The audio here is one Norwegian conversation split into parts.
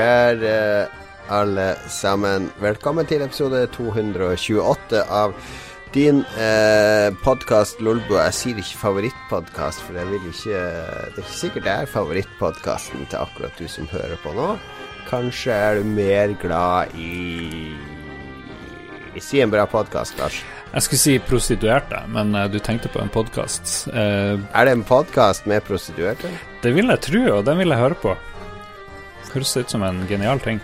Kjære alle sammen. Velkommen til episode 228 av din eh, podkast Lolbo. Jeg sier ikke favorittpodkast, for jeg vil ikke Det er ikke sikkert det er favorittpodkasten til akkurat du som hører på nå. Kanskje er du mer glad i Si en bra podkast, Lars. Jeg skulle si prostituerte, men uh, du tenkte på en podkast. Uh, er det en podkast med prostituerte? Det vil jeg tro, og den vil jeg høre på. Høres ut som en genial ting.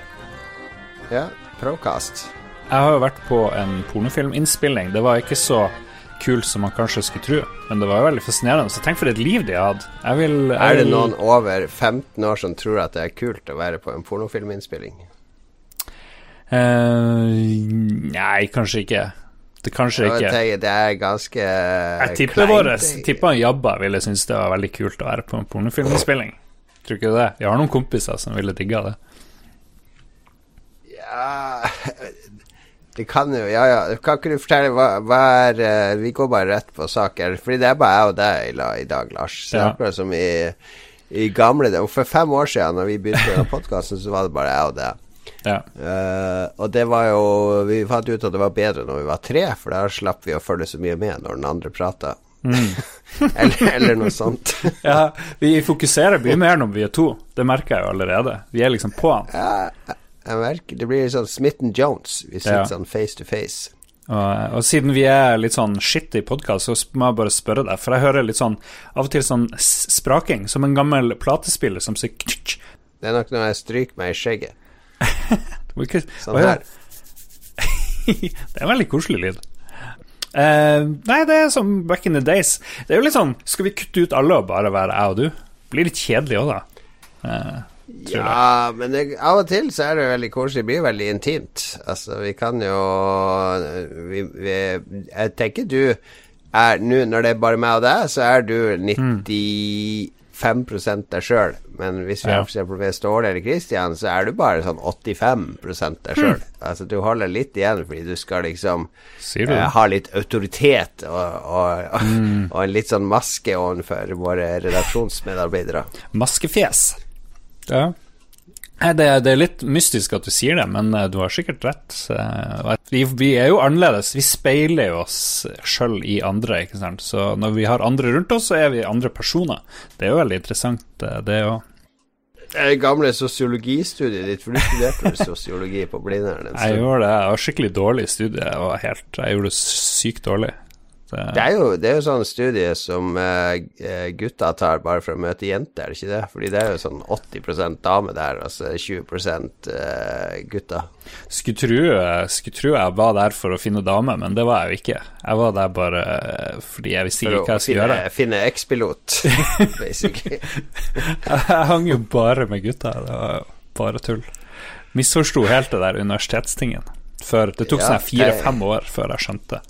Ja. Procast. Jeg har jo vært på en pornofilminnspilling. Det var ikke så kult som man kanskje skulle tro, men det var jo veldig fascinerende. Så tenk for et liv de hadde. Jeg vil, jeg er det noen over 15 år som tror at det er kult å være på en pornofilminnspilling? Uh, nei, kanskje ikke. Det kanskje ikke. Jeg, det er ganske Jeg tipper våre tipper Jabba ville synes det var veldig kult å være på en pornofilminnspilling. Tror ikke du det? Jeg har noen kompiser som ville digga det. Ja Det kan jo Ja, ja. Kan ikke du fortelle hva, hva er uh, Vi går bare rett på saker. Fordi det er bare jeg og deg i, i dag, Lars. Så ja. akkurat som i, i gamle For fem år siden, når vi begynte med podkasten, så var det bare jeg og deg. Ja. Uh, og det var jo Vi fant ut at det var bedre når vi var tre, for da slapp vi å følge så mye med når den andre prata. Mm. eller, eller, noe sånt. ja, vi fokuserer mye mer når vi er to. Det merker jeg jo allerede. Vi er liksom på han. Ja, jeg merker Det blir sånn Smitten Jones. Vi sitter ja. sånn face to face. Og, og, siden vi er litt sånn shitty podkast, så må jeg bare spørre deg, for jeg hører litt sånn av og til sånn spraking, som en gammel platespiller som sier Det er nok når jeg stryker meg i skjegget sånn her. det er en veldig koselig lyd. Uh, nei, det er som back in the days. Det er jo litt sånn Skal vi kutte ut alle og bare være jeg og du? Blir litt kjedelig òg, da. Uh, ja, men det, av og til så er det veldig koselig. Det blir veldig intimt. Altså, vi kan jo vi, vi, Jeg tenker du er nå, når det er bare meg og deg, så er du 90 mm. 5% deg sjøl. Men hvis vi ja. for med Ståle eller Christian, så er du bare sånn 85 deg sjøl. Mm. Altså du holder litt igjen fordi du skal liksom eh, ha litt autoritet og, og, og, mm. og, en litt sånn maske overfor våre redaksjonsmedarbeidere. Maskefjes. Ja. Det, det, er litt mystisk at du sier det, men eh, du har sikkert rett. Vi, vi er jo annerledes. Vi speiler jo oss sjøl i andre, ikke sant. Så når vi har andre rundt oss, så er vi andre personer. Det er jo veldig interessant, eh, det òg. Det gamle sosiologistudiet ditt, for du studerte sosiologi på Blindern? Jeg gjorde det. Jeg var skikkelig dårlig i studiet. Jeg, var helt, jeg gjorde det sykt dårlig. Det, det, er jo, det er jo sånn studie som uh, gutta tar bare for å møte jenter, er det ikke det? Fordi det er jo sånn 80% dame der, altså 20 uh, gutta. Skulle tro, skulle tro jeg var der for å finne dame, men det var jeg jo ikke. Jeg var der bare fordi jeg visste ikke hva jeg skulle gjøre. Finne ekspilot, basically. jeg hang jo bare med gutta, det var jo bare tull. Misforsto helt det der universitetstingen. Før, det tok ja, sånn fire-fem år før jeg skjønte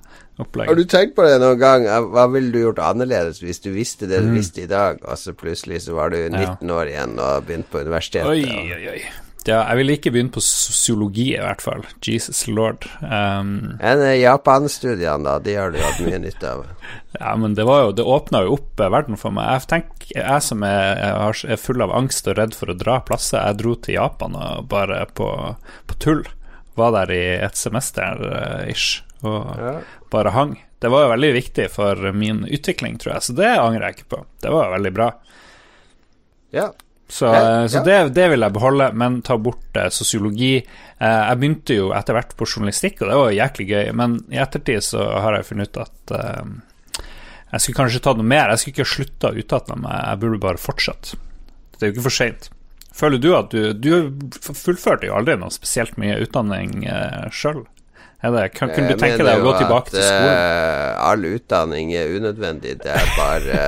opplegg. Har du tenkt på det noen gang? Hva ville du gjort annerledes hvis du visste det du mm. visste i dag, og så plutselig så var du 19 ja. år igjen og begynt på universitetet? Oi, oi, oi. Ja, jeg ville ikke begynt på sosiologi, i hvert fall. Jesus lord. Um, Enn Japan-studiene, da? De har du hatt mye nytte av. ja, men det var jo Det åpna jo opp eh, verden for meg. Jeg tenker, jeg som er, er, full av angst og redd for å dra plasser, jeg dro til Japan og bare på, på tull. Var der i et semester uh, ish og ja. Bare hang. Det var jo veldig viktig for min utvikling, tror jeg, så det angrer jeg ikke på. Det var veldig bra. Ja. Så, ja. så det, det, vil jeg beholde, men ta bort eh, sosiologi. Eh, jeg begynte jo etter hvert på journalistikk, og det var jo jæklig gøy, men i ettertid så har jeg funnet ut at eh, jeg skulle kanskje ta noe mer. Jeg skulle ikke slutta å utdanne meg, jeg burde bare fortsatt. Det er jo ikke for seint. Føler du at du Du fullførte jo aldri noe spesielt mye utdanning eh, sjøl? Kan, kunne du tenke deg å gå tilbake til skolen? Uh, all utdanning er unødvendig. Det er bare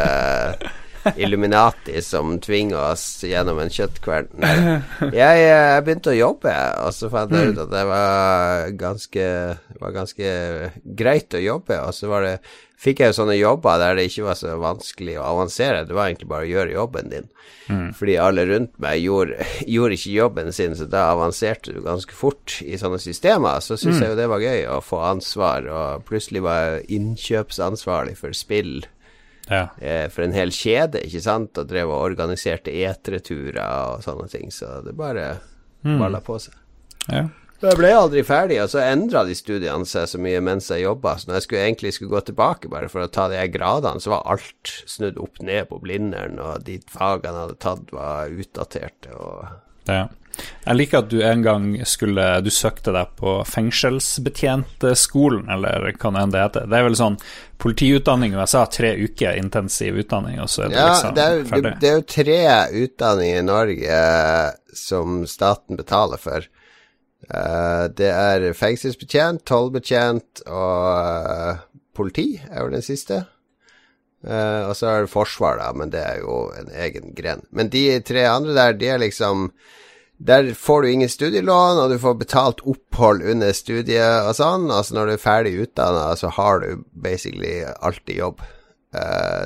Illuminati som tvinger oss gjennom en kjøttkvern. Jeg, jeg, begynte å jobbe, og så fant jeg ut at det var ganske, var ganske greit å jobbe. Og så var det fikk jeg jo sånne jobber der det ikke var så vanskelig å avansere. Det var egentlig bare å gjøre jobben din. Mm. Fordi alle rundt meg gjorde, gjorde, ikke jobben sin, så da avanserte du ganske fort i sånne systemer. Så syns mm. jeg jo det var gøy å få ansvar, og plutselig var jeg innkjøpsansvarlig for spill. Ja. Eh, for en hel kjede, ikke sant, og drev og organiserte etreturer og sånne ting. Så det bare Mm. Balla på seg. Ja. Jeg ble aldri ferdig, og så endra de studiene seg så mye mens jeg jobba. Så når jeg skulle, egentlig skulle gå tilbake bare for å ta de gradene, så var alt snudd opp ned på Blindern, og de fagene jeg hadde tatt, var utdaterte. og ja. Jeg liker at du en gang skulle Du søkte deg på fengselsbetjentskolen, eller hva nå enn det heter. Det er vel sånn politiutdanning i USA, tre uker intensiv utdanning, og så er det ja, liksom det er, ferdig. Det, det er jo tre utdanninger i Norge som staten betaler for. Uh, det er fengselsbetjent, tollbetjent og uh, politi, er jo den siste. Uh, og så er det forsvar, da, men det er jo en egen gren. Men de tre andre der, de er liksom Der får du ingen studielån, og du får betalt opphold under studiet og sånn. Altså når du er ferdig utdanna, så har du basically alltid jobb.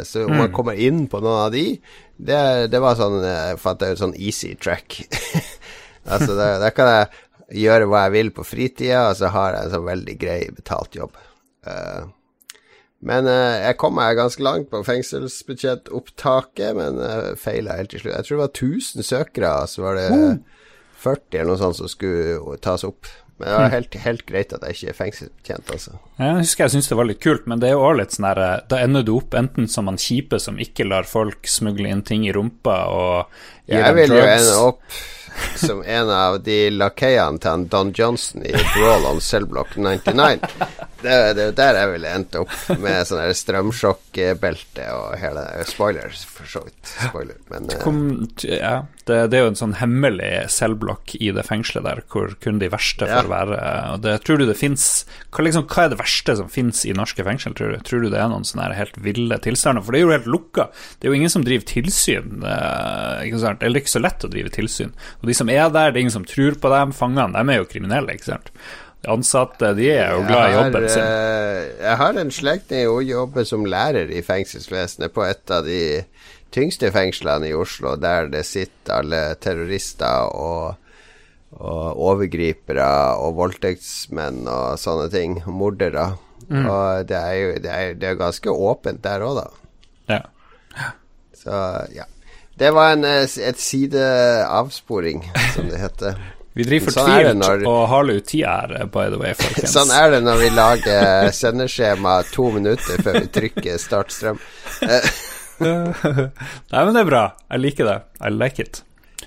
så om mm. man kommer inn på noen av de, det, det var sånn Jeg fant ut sånn easy track. altså, der, da, kan jeg gjøre hva jeg vil på fritida, og så har jeg en sånn veldig grei betalt jobb. Uh, men uh, jeg kom meg ganske langt på fengselsbudsjettopptaket, men uh, feila helt til slutt. Jeg tror det var 1000 søkere, så var det uh. 40 eller noe sånt som skulle tas opp. Men det var hm. helt, helt greit at jeg ikke er fengselsbetjent, altså. Jeg husker jeg syntes det var litt kult, men det er jo også litt sånn her Da ender du opp enten som han kjipe som ikke lar folk smugle inn ting i rumpa og gir dem drugs. Jeg vil jo ende opp som en av de lakeiene til han Don Johnson i Brawl on Cellblock 99. Det, det er jo der jeg ville endt opp, med sånn strømsjokkbelte og hele Spoiler, for så vidt. Spoiler, men Kom, ja, det, det, er jo en sånn hemmelig cellblokk i det fengselet der hvor kun de verste får være. Og det, tror du det fins hva, liksom, hva, er det verste som fins i norske fengsel, tror du? Tror du det er noen sånne helt ville tilstander? For det er jo helt lukka. Det er jo ingen som driver tilsyn. Ikke sant? Eller ikke så lett å drive tilsyn. Og de som er der, det er ingen som tror på dem. Fangene, de er jo kriminelle, ikke sant. De ansatte, de er jo glad i jobben sin. Eh, jeg har en slektning som jobber som lærer i fengselsvesenet på et av de tyngste fengslene i Oslo, der det sitter alle terrorister og, og overgripere og voldtektsmenn og sånne ting. Mordere. Mm. Og det er jo det er, det er ganske åpent der òg, da. Ja. Så ja. Det var en, eh, et sideavsporing, som det heter. Vi driver sånn fortvilt når... og har ut tid her, by the way, folkens. sånn er det når vi lager sendeskjema to minutter før vi trykker start strøm. Nei, men det er bra. Jeg liker det. I like it.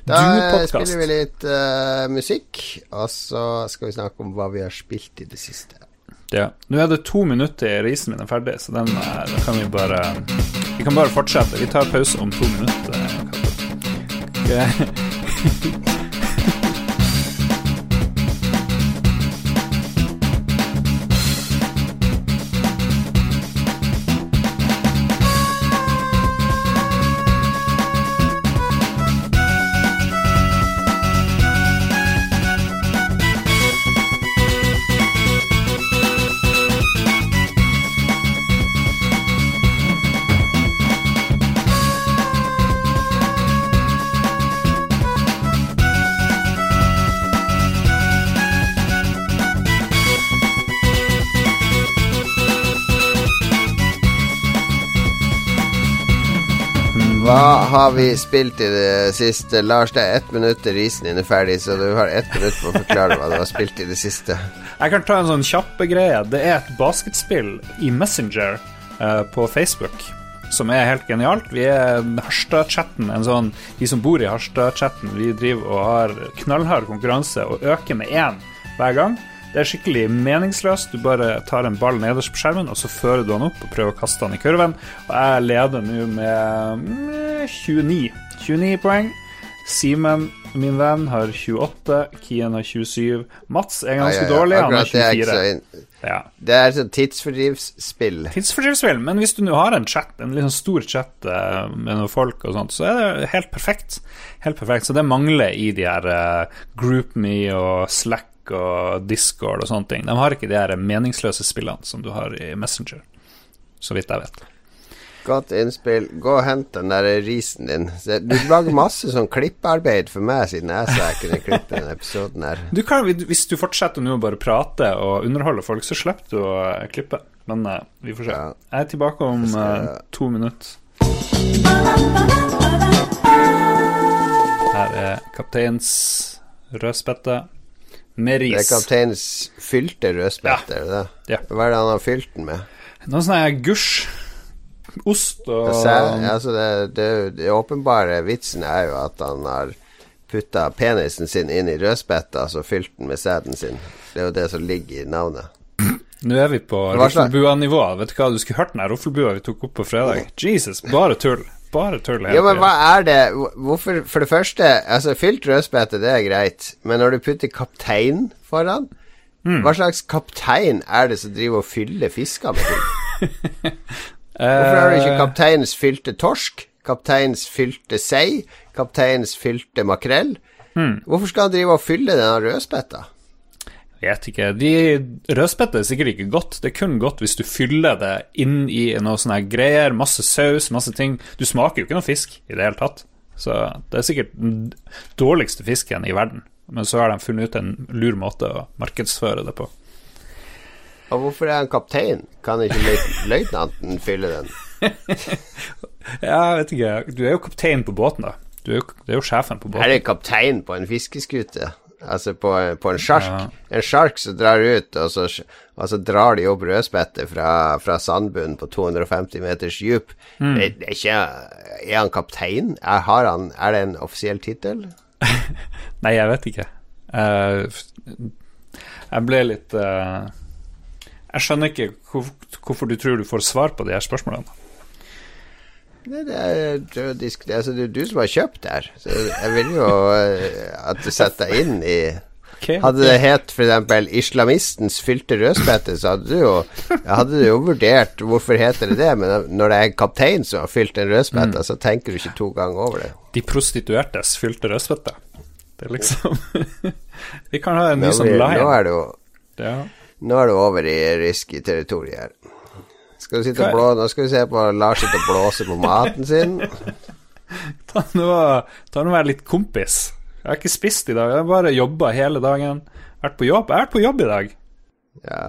Da spiller vi litt uh, musikk, og så skal vi snakke om hva vi har spilt i det siste. Ja. Nå er det to minutter til risen min er ferdig, så den er, kan vi bare Vi kan bare fortsette. Vi tar pause om to minutter. Okay. har vi spilt i det siste? Lars, det er ett minutt til risen din er ferdig, så du har ett minutt på å forklare hva du har spilt i det siste. Jeg kan ta en sånn kjappe greie. Det er et basketspill i Messenger uh, på Facebook som er helt genialt. Vi er Harstad-chatten, en sånn De som bor i Harstad-chatten, vi driver og har knallhard konkurranse og øker med én hver gang. Det er skikkelig meningsløst. Du bare tar en ball nederst på skjermen, og så fører du den opp og prøver å kaste den i kurven. Og jeg leder nå med 29. Mm, 29 poeng. Simen, min venn, har 28. Kien har 27. Mats er ganske ja, ja, ja. dårlig, han har 24. Det er, ja. det er et tidsfordrivsspill. Tidsfordrivsspill, men hvis du nå har en chat, en liksom stor chat uh, med noen folk og sånt, så er det helt perfekt. Helt perfekt. Så det mangler i de her uh, GroupMe og Slack og Discord og sånne ting. De har ikke de her meningsløse spillene som du har i Messenger, så vidt jeg vet. Godt innspill. Gå og hent den der risen din. Du lager masse sånn klippearbeid for meg, siden jeg sa jeg kunne klippe denne episoden her. Du kan, hvis du fortsetter nå å bare prate og underholde folk, så slipper du å klippe. Men uh, vi får se. Ja. Jeg er tilbake om uh, to minutter. Her er kapteins rødspette med ris. Det er kapteinens fylte det det? Ja. Hva er det han har fylt den med? Noe sånn gusj, ost og altså det, det, det åpenbare vitsen er jo at han har putta penisen sin inn i rødspetta, så fylt den med sæden sin. Det er jo det som ligger i navnet. Nå er vi på roffelbua-nivå. Vet du hva, du skulle hørt den ruffelbua Roffelbua vi tok opp på fredag. Jesus, bare tull. Bare tull Ja, men hva er det Hvorfor For det første, altså fylt rødspette, det er greit, men når du putter kaptein foran mm. Hva slags kaptein er det som driver og fyller fisker med ting? Eh, Hvorfor har du ikke kapteinens fylte torsk? Kapteinens fylte sei? Kapteinens fylte makrell? Mm. Hvorfor skal han drive og fylle denne rødspetta? Vet ikke. De Rødspette er sikkert ikke godt. Det er kun godt hvis du fyller det inn i noe sånne greier. Masse saus, masse ting. Du smaker jo ikke noe fisk i det hele tatt. Så det er sikkert den dårligste fisken i verden. Men så har de funnet ut en lur måte å markedsføre det på. Og hvorfor er han kaptein? Kan ikke løy- løytnanten fylle den? Ja, jeg vet ikke. Du er jo kaptein på båten, da. Du er jo, det er jo sjefen på Er båten. det kaptein på en fiskeskute? Altså på, på en sjark? En sjark som drar ut, og så, og så drar de opp rødspettet fra, fra sandbunnen på 250 meters dyp. Det, det er ikke Er han kaptein? Er, har han, er det en offisiell tittel? Nei, jeg vet ikke. Uh, jeg ble litt uh, Jeg skjønner ikke hvor, hvorfor du tror du får svar på de her spørsmålene. Det, det, er, det, jo disk- det, er altså, det er du som har kjøpt det her, så jeg vil jo eh, at du setter deg inn i Hadde det het f.eks. 'Islamistens fylte rødspette', så hadde du jo Hadde du jo vurdert hvorfor heter det det, men når det er en kaptein som har fylt en rødspette, så tenker du ikke to ganger over det. De prostituertes fylte rødspette. Det er liksom Vi kan ha en ny Nå, Lion. nå er det jo Ja. Nå er det over i risky territorium her. Skal du sitte og blå, nå skal vi se på Lars sitte og blåse på maten sin. Ta nå ta nå være litt kompis. Jeg har ikke spist i dag, jeg har bare jobba hele dagen. Vært på jobb. Jeg har vært på jobb i dag. Ja,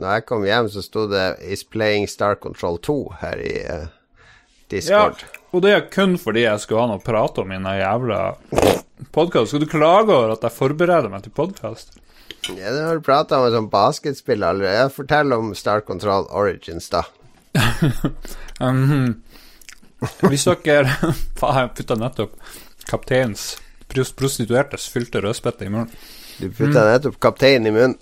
når jeg kom hjem, så sto det 'Is playing Star Control 2' her i Discord Ja, og det er kun fordi jeg skulle ha noe å prate om i den jævla podkasten. Skal du klage over at jeg forbereder meg til podkast? Ja, det har du prata om en sånn basketspill allerede. Fortell om Star Control Origins, da. um, Hvis dere Faen, jeg putta nettopp kapteinens prostituertes fylte rødspette i munnen. Du putta nettopp kapteinen i munnen.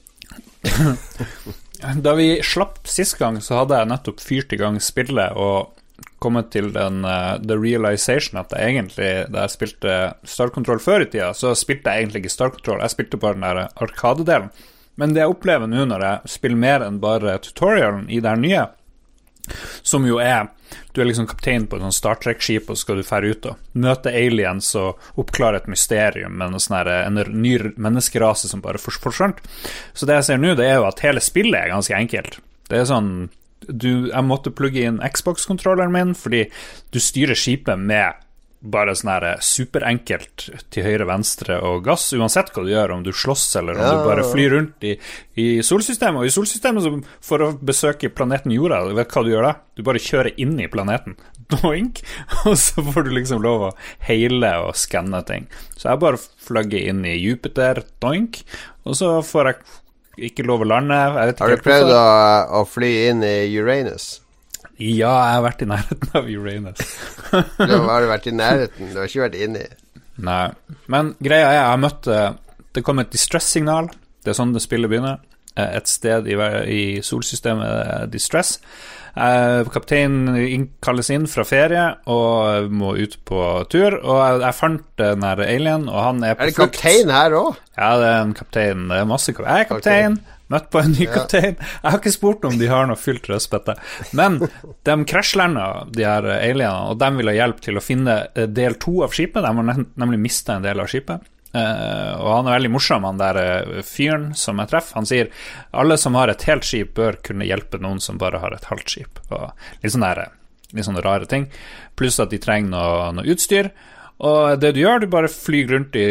Da vi slapp sist gang, så hadde jeg nettopp fyrt i gang spillet og kommet til den uh, the realization at jeg egentlig, da jeg spilte Star Control før i tida, så spilte jeg egentlig ikke Star Control, jeg spilte bare den der arkadedelen. Men det jeg opplever nå når jeg spiller mer enn bare tutorialen i det her nye, som jo er Du er liksom kaptein på et sånt Star Trek-skip, og så skal du fære ut og møte aliens og oppklare et mysterium med noe sånne her, en ny menneskerase som bare forsvant. Så det jeg ser nå, det er jo at hele spillet er ganske enkelt. Det er sånn du, Jeg måtte plugge inn Xbox-kontrolleren min fordi du styrer skipet med bare sånn her superenkelt til høyre, venstre og gass, uansett hva du gjør, om du slåss eller om Ja. du bare flyr rundt i, i solsystemet. Og i solsystemet, så for å besøke planeten Jorda, vet du hva du gjør da? Du bare kjører inn i planeten. Doink! Og så får du liksom lov å heile og skanne ting. Så jeg bare flagger inn i Jupiter, doink, og så får jeg ikke lov å lande. Har du prøvd å, å fly inn i Uranus? Ja, jeg har vært i nærheten av Uranus. Du har du vært i nærheten, du har ikke vært inni. Nei. Men greia er, jeg har møtt eh, Det kom et distress-signal. Det er sånn det spillet begynner. Eh, Et sted i, i solsystemet er distress. Eh, Kapteinen kalles inn fra ferie og må ut på tur. Og jeg, jeg fant den her alien, og han er på Er det flukt. kaptein her òg? Ja, det er en kaptein. Det er masse kaptein. Jeg er kaptein. Møtt på en ny kaptein. Jeg har ikke spurt om de har noe fylt rødspette. Men de krasjlanda, de her alienene, og de vil ha hjelp til å finne eh, del to av skipet. De har nemlig mista en del av skipet. Eh, og han er veldig morsom, han der uh, fyren som jeg treffer. Han sier alle som har et helt skip, bør kunne hjelpe noen som bare har et halvt skip. Og litt sånne, der, litt sånne rare ting. Pluss at de trenger noe, noe utstyr. Og det du gjør, du bare flyr rundt i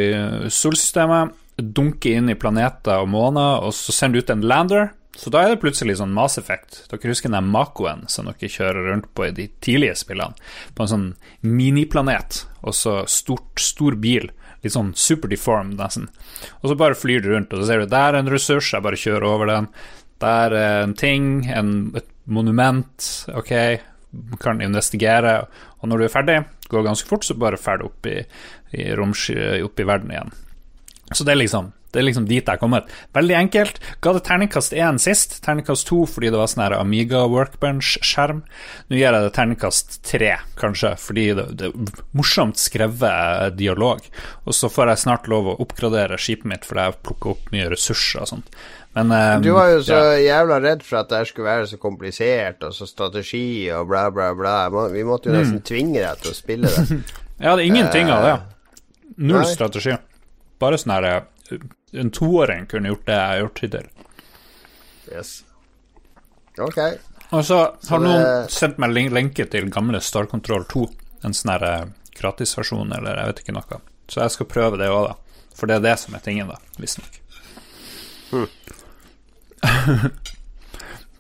solsystemet, dunker inn i planeter og måner, og så sender du ut en lander. Så da er det plutselig sånn Mass Effect. Dere husker den Makoen som dere kjører rundt på i de tidlige spillene? På en sånn miniplanet, og så stor bil litt sånn superdeformed, nesten. Og så bare flyr du rundt, og så ser du der er en ressurs, jeg bare kjører over den. Der er en ting, en, et monument, ok, kan investigere. Og når du er ferdig, går ganske fort, så bare ferdig opp i, i, opp i verden igjen. Så det er liksom det er liksom dit jeg er kommet. Veldig enkelt. Ga det terningkast én sist, terningkast to fordi det var sånn her Amiga Workbench-skjerm. Nå gir jeg det terningkast tre, kanskje, fordi det, det, er morsomt skrevet dialog. Og så får jeg snart lov å oppgradere skipet mitt fordi jeg plukker opp mye ressurser og sånt. Men, um, du var jo så ja. jævla redd for at det skulle være så komplisert, og så strategi og bla, bla, bla. Vi måtte jo nesten mm. tvinge deg til å spille det. ja, det er ingenting uh, av det. Null nei. strategi. Bare sånn herre en toåring kunne gjort det jeg har gjort hittil. Yes. Ok. Og så har det... noen sendt meg lenke til gamle Star Control 2. En sånn eh, gratisversjon, eller jeg vet ikke noe. Så jeg skal prøve det òg, da. For det er det som er tingen, da, visstnok. Hmm.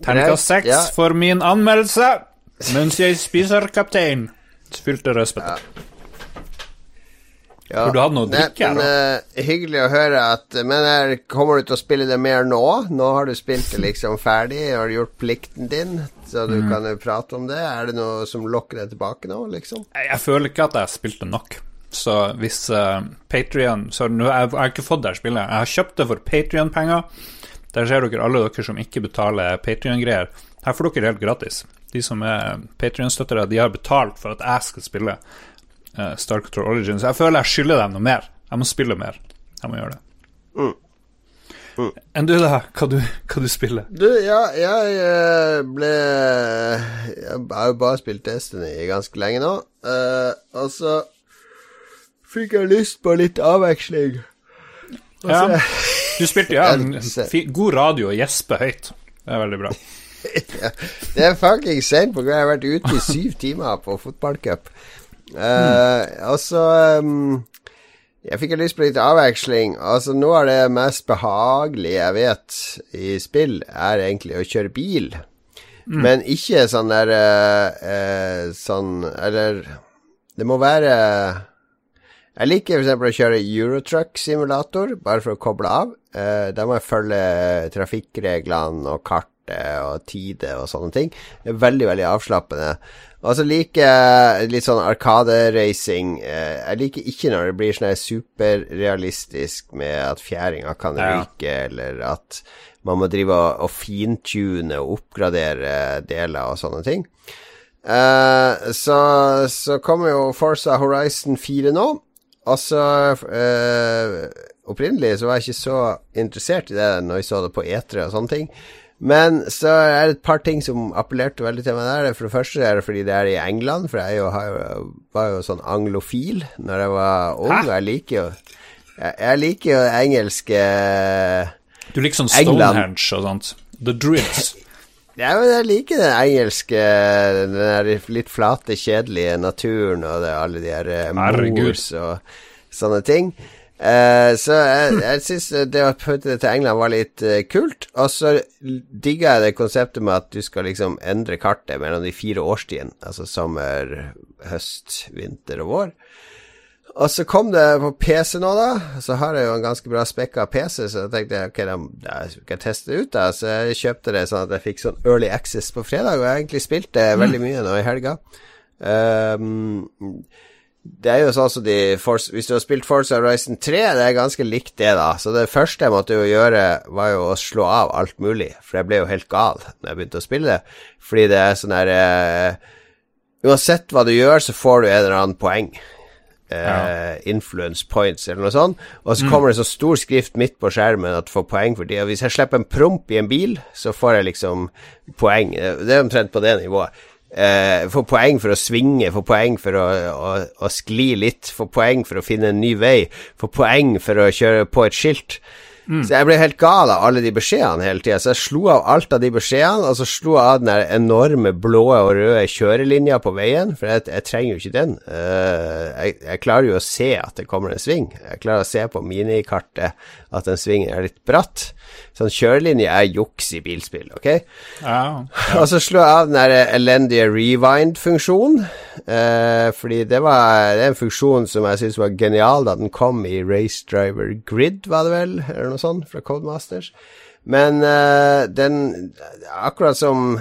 Terningkast seks ja. for min anmeldelse mens jeg spiser kaptein. Spilte rødspette. Ja. Ja, For du hadde noe å drikke her, da. Uh, hyggelig å høre at Men her, kommer du til å spille det mer nå? Nå har du spilt det liksom ferdig, har du gjort plikten din, så du mm. kan jo prate om det. Er det noe som lokker deg tilbake nå, liksom? Jeg, jeg føler ikke at jeg har spilt det nok. Så hvis uh, Patrion Så nå, jeg, jeg har ikke fått det her spillet. Jeg har kjøpt det for Patrion-penger. Der ser dere alle dere som ikke betaler Patrion-greier. Her får dere helt gratis. De som er Patrion-støttere, de har betalt for at jeg skal spille uh, Star Control Origins. Jeg føler jeg skylder dem noe mer. Jeg må spille mer. Jeg må gjøre det. Mm. Mm. Enn du, da? Hva du, hva du spiller? Du, ja, jeg eh, ble Jeg har jo bare spilt Destiny ganske lenge nå. Uh, og så fikk jeg lyst på litt avveksling. ja. Du spilte ja, en god radio og gjespe høyt. Det er veldig bra. ja, det er fucking sent på grunn jeg har vært ute i syv timer på fotballcup. Uh, altså um, Jeg fikk lyst på litt avveksling. Altså Noe av det mest behagelige jeg vet i spill, er egentlig å kjøre bil. Mm. Men ikke sånn der uh, Sånn Eller det må være Jeg liker f.eks. å kjøre Eurotruck-simulator, bare for å koble av. Uh, da må jeg følge trafikkreglene og kartet og tide og sånne ting. Det er veldig, veldig avslappende. Og så liker jeg litt sånn Arkade-racing. Eh, jeg liker ikke når det blir sånn superrealistisk med at fjæringa kan ryke, ja. eller at man må drive og, fintune og oppgradere deler og sånne ting. Uh, så, så kommer jo Forza Horizon 4 nå. Altså så uh, Opprinnelig så var jeg ikke så interessert i det når jeg så det på E3 og sånne ting. Men så er det et par ting som appellerte veldig til meg der. For det første er det fordi det er i England, for jeg jo, var jo sånn anglofil når jeg var ung. Hæ? Jeg liker jo jeg, jeg, liker jo engelske Du liker sånn Stonehenge og sånt? The Druids? ja, men jeg liker den engelske, den der litt flate, kjedelige naturen og det, alle de her uh, mors og sånne ting. Uh, så jeg, jeg syns det å putte det til England var litt uh, kult. Og så digga jeg det konseptet med at du skal liksom endre kartet mellom de fire årstidene. Altså sommer, høst, vinter og vår. Og så kom det på PC nå, da. Så har jeg jo en ganske bra spekka PC, så jeg tenkte ok, da, da skal jeg teste det ut, da. Så jeg kjøpte det sånn at jeg fikk sånn early access på fredag, og jeg egentlig spilt det veldig mye nå i helga. Um, det er jo sånn som de Force, Hvis du har spilt Force Horizon 3, det er ganske likt det, da. Så det første jeg måtte jo gjøre, var jo å slå av alt mulig. For jeg ble jo helt gal når jeg begynte å spille det. Fordi det er sånn her eh, Uansett hva du gjør, så får du en eller annen poeng. Eh, ja. Influence points, eller noe sånt. Og så mm. kommer det så stor skrift midt på skjermen at du får poeng for det. Og hvis jeg slipper en promp i en bil, så får jeg liksom poeng. Det er omtrent på det nivået. Uh, få poeng for å svinge, få poeng for å, å, å, skli litt, få poeng for å finne en ny vei, få poeng for å kjøre på et skilt. Mm. Så jeg ble helt gal av alle de beskjedene hele tida, så jeg slo av alt av de beskjedene, og så slo jeg av den der enorme blå og røde kjørelinja på veien, for jeg, jeg trenger jo ikke den. Uh, jeg, jeg, klarer jo å se at det kommer en sving. Jeg klarer å se på minikartet at den svingen er litt bratt. Sånn kjørelinje er juks i bilspill, ok? Ja, ja. Og så slo jeg av den der elendige rewind-funksjonen, uh, fordi det var det er en funksjon som jeg syns var genial da den kom i Race Driver Grid, var det vel, eller noe sånt, fra Codemasters. Men uh, den Akkurat som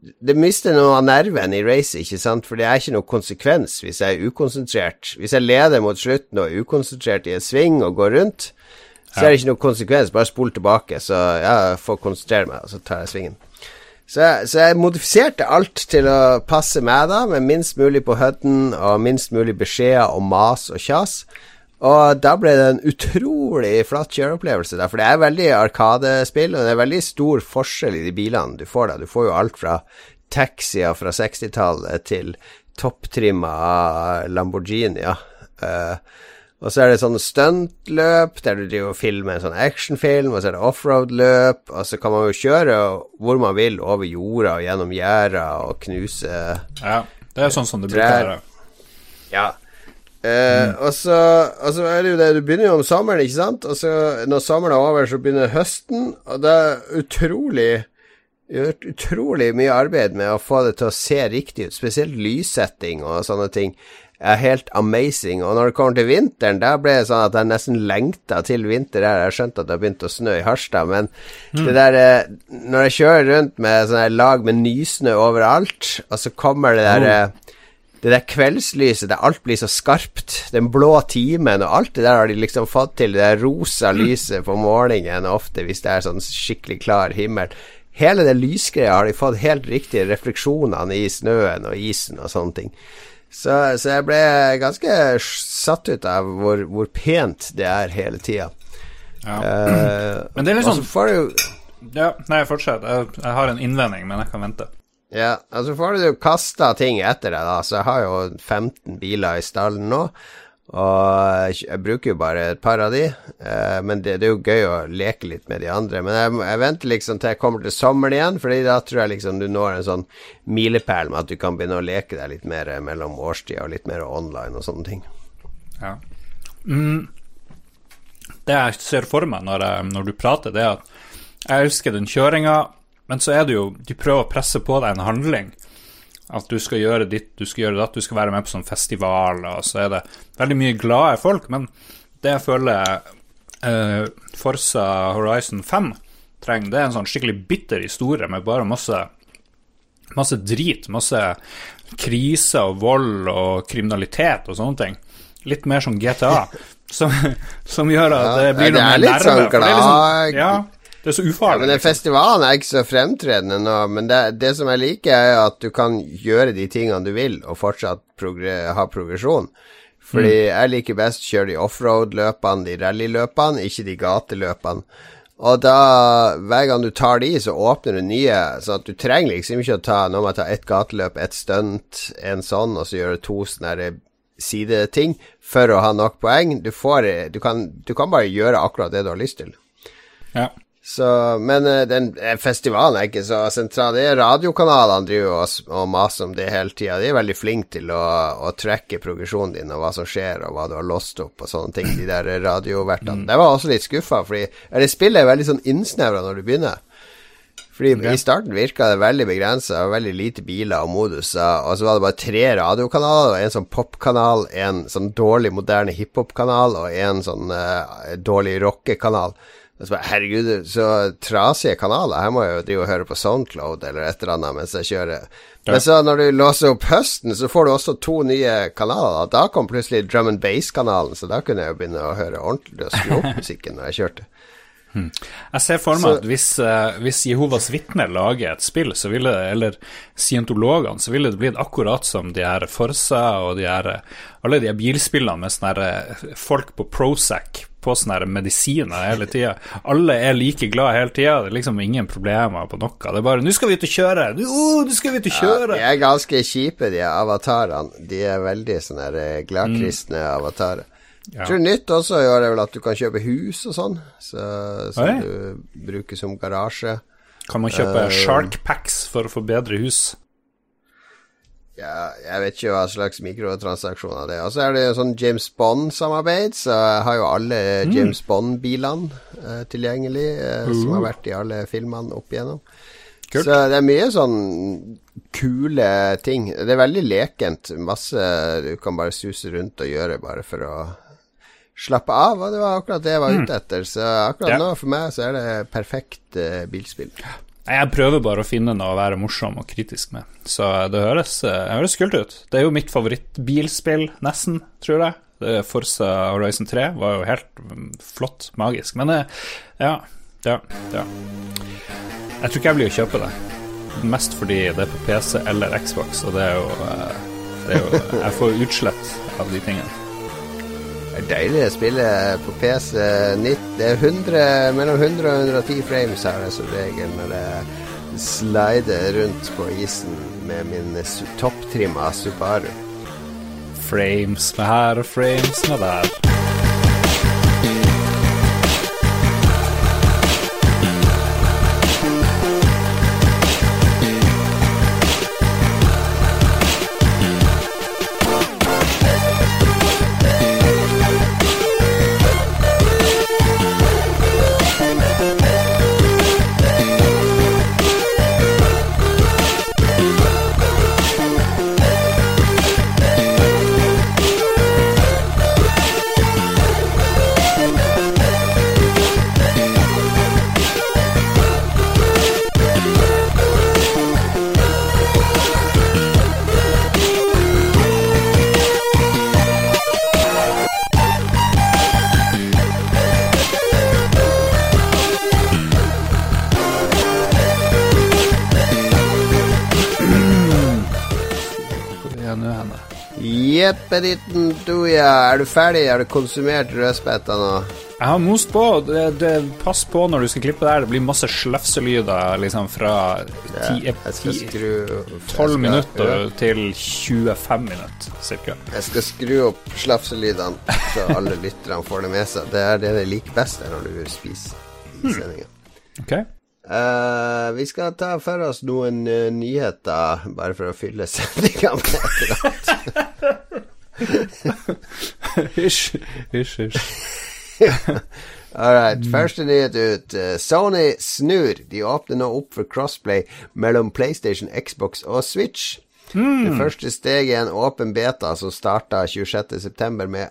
det mister noe av nerven i racet, ikke sant, for det er ikke noe konsekvens hvis jeg er ukonsentrert. Hvis jeg leder mot slutten og er ukonsentrert i en sving og går rundt, så er det ikke noe konsekvens. Bare spol tilbake, så jeg får konsentrere meg, og så tar jeg svingen. Så jeg, så jeg, modifiserte alt til å passe meg, da, med minst mulig på høtten og minst mulig beskjeder og mas og kjas. Og da ble det en utrolig flatt kjøreopplevelse, der, for det er veldig arkadespill, og det er veldig stor forskjell i de bilene du får da. Du får jo alt fra taxier fra 60-tallet til topptrimma Lamborghini, ja. Uh, og så er det sånn stuntløp der du driver og filmer en sånn actionfilm, og så er det offroad-løp, og så kan man jo kjøre hvor man vil over jorda og gjennom gjerder og knuse Ja, det er sånn som det bruker å. Ja. Eh, mm. og, så, og, så, er det jo det Du begynner jo om sommeren, ikke sant? Og så når sommeren er over, så begynner høsten, og det er utrolig Gjort utrolig mye arbeid med å få det til å se riktig ut, spesielt lyssetting og sånne ting er helt amazing. Og når det kommer til vinteren, da ble det sånn at jeg nesten lengta til vinter her. Jeg har skjønt at det har begynt å snø i Harstad, men mm. det der eh, Når jeg kjører rundt med sånne lag med nysnø overalt, og så kommer det der oh det der kveldslyset der alt blir så skarpt, den blå timen og alt det der har de liksom fått til, det der rosa lyset på morgenen ofte hvis det er sånn skikkelig klar himmel. Hele det lysgreia har de fått helt riktige refleksjonene i snøen og isen og sånne ting. Så, så jeg ble ganske satt ut av hvor, hvor pent det er hele tida. Ja. Uh, men det er liksom sånn Ja, nei, fortsett. Jeg, jeg har en innvending, men jeg kan vente. Ja, altså får du kasta ting etter deg, da. Så jeg har jo 15 biler i stallen nå. Og jeg bruker jo bare et par av de, eh, men det, det, er jo gøy å leke litt med de andre. Men jeg, jeg, venter liksom til jeg kommer til sommeren igjen, Fordi da tror jeg liksom du når en sånn milepæl med at du kan begynne å leke deg litt mer mellom årstida og litt mer online og sånne ting. Ja. Mm. Det jeg ser for meg når, jeg, når du prater, det er at jeg elsker den kjøringa men så er det jo De prøver å presse på deg en handling. At du skal gjøre ditt, du skal gjøre datt, du skal være med på sånn festival, og så er det veldig mye glade folk. Men det jeg føler uh, Forsa Horizon 5 trenger, det er en sånn skikkelig bitter historie med bare masse Masse drit, masse krise og vold og kriminalitet og sånne ting. Litt mer som GTA, som, som gjør at det blir noe mer nerve. Sånn glad... Liksom, ja, det er så ufarlig. Ja, men den festivalen er ikke så fremtredende nå. Men det, det, som jeg liker, er at du kan gjøre de tingene du vil, og fortsatt progre ha progresjon. Fordi mm. jeg liker best å kjøre de offroad-løpene, de rallyløpene, ikke de gateløpene. Og da, hver gang du tar de, så åpner du nye. Så at du trenger liksom ikke å ta Nå må jeg ta ett gateløp, ett stunt, en sånn, og så gjøre to sånne sideting for å ha nok poeng. Du, får, du, kan, du kan bare gjøre akkurat det du har lyst til. Ja. Så, men eh, den eh, festivalen er ikke så sentral. Det er radiokanalene driver og, og maser om det hele tida. De er veldig flinke til å, å tracke progresjonen din og hva som skjer, og hva du har låst opp og sånne ting, de der radiovertene. Mm. Det var også litt skuffa, fordi det spillet er veldig sånn innsnevra når du begynner. Fordi okay. I starten virka det veldig begrensa, veldig lite biler og moduser. Og så var det bare tre radiokanaler, og en sånn popkanal, en sånn dårlig moderne hiphop-kanal og en sånn uh, dårlig rockekanal. Så bare, herregud, så trasige kanaler. Her må jeg jo drive og høre på Soundcloud eller et eller annet mens jeg kjører. Ja. Men så når du låser opp høsten, så får du også to nye kanaler. Da kom plutselig drum and bass-kanalen, så da kunne jeg jo begynne å høre ordentlig og skru opp musikken når jeg kjørte. Hmm. Jeg ser for meg at hvis, uh, hvis Jehovas vitner lager et spill, så ville det, eller scientologene, så ville det blitt akkurat som de her Forsa og de her, alle de her bilspillene med sånne eh, folk på Prozac på sånne medisiner hele tida. Alle er like glad hele tida. Det er liksom ingen problemer på noe. Det er bare 'Nå skal vi ut og kjøre!' Oh, nå skal vi ut og kjøre! Ja, de er ganske kjipe, de avatarene. De er veldig sånne eh, gladkristne mm. avatarer. Ja. Tror nytt også gjør er vel at du kan kjøpe hus og sånn, så, som Oi. du bruker som garasje. Kan man kjøpe uh, shark packs for å få bedre hus? Ja, jeg vet ikke hva slags mikrotransaksjoner det er. Og så er det jo sånn James Bond-samarbeid, så jeg har jo alle mm. James Bond-bilene uh, tilgjengelig, uh, mm. som har vært i alle filmene opp igjennom. Kult. Så det er mye sånn kule ting. Det er veldig lekent. Masse du kan bare suse rundt og gjøre bare for å slappe av. Og det var akkurat det jeg var mm. ute etter. Så akkurat ja. nå for meg så er det perfekt uh, bilspill. Jeg prøver bare å finne noe å være morsom og kritisk med. Så det høres, det høres kult ut. Det er jo mitt favorittbilspill, nesten, tror jeg. Forza Horizon 3 var jo helt mm, flott, magisk. Men ja, ja, ja. Jeg tror ikke jeg blir å kjøpe det. Mest fordi det er på PC eller Xbox, og det er jo, eh, det er jo Jeg får utslett av de tingene. Er deilig å spille på PC. Det er 100, mellom 100 og 110 frames her som regel når jeg slider rundt på isen med min topptrimma Subaru. Frames med her og frames med der. Jeppeditten duja, er du ferdig? Har du konsumert rødspetta nå? Jeg har most på. Det, det, pass på når du skal klippe der. Det blir masse slefselyder liksom fra 12 minutter til 25 minutter cirka. Jeg skal skru opp slafselydene så alle lytterne får det med seg. Det er det de liker best når du spiser i sendinga. Hmm. Okay. Uh, vi skal ta for oss noen uh, nyheter, bare for å fylle sendinga med et eller annet. Hysj, hysj, hysj. All right. Første nyhet ut. Uh, Sony snur. De åpner nå opp for crossplay mellom PlayStation, Xbox og Switch. Mm. Det første steget er en åpen beta som starta 26.9. med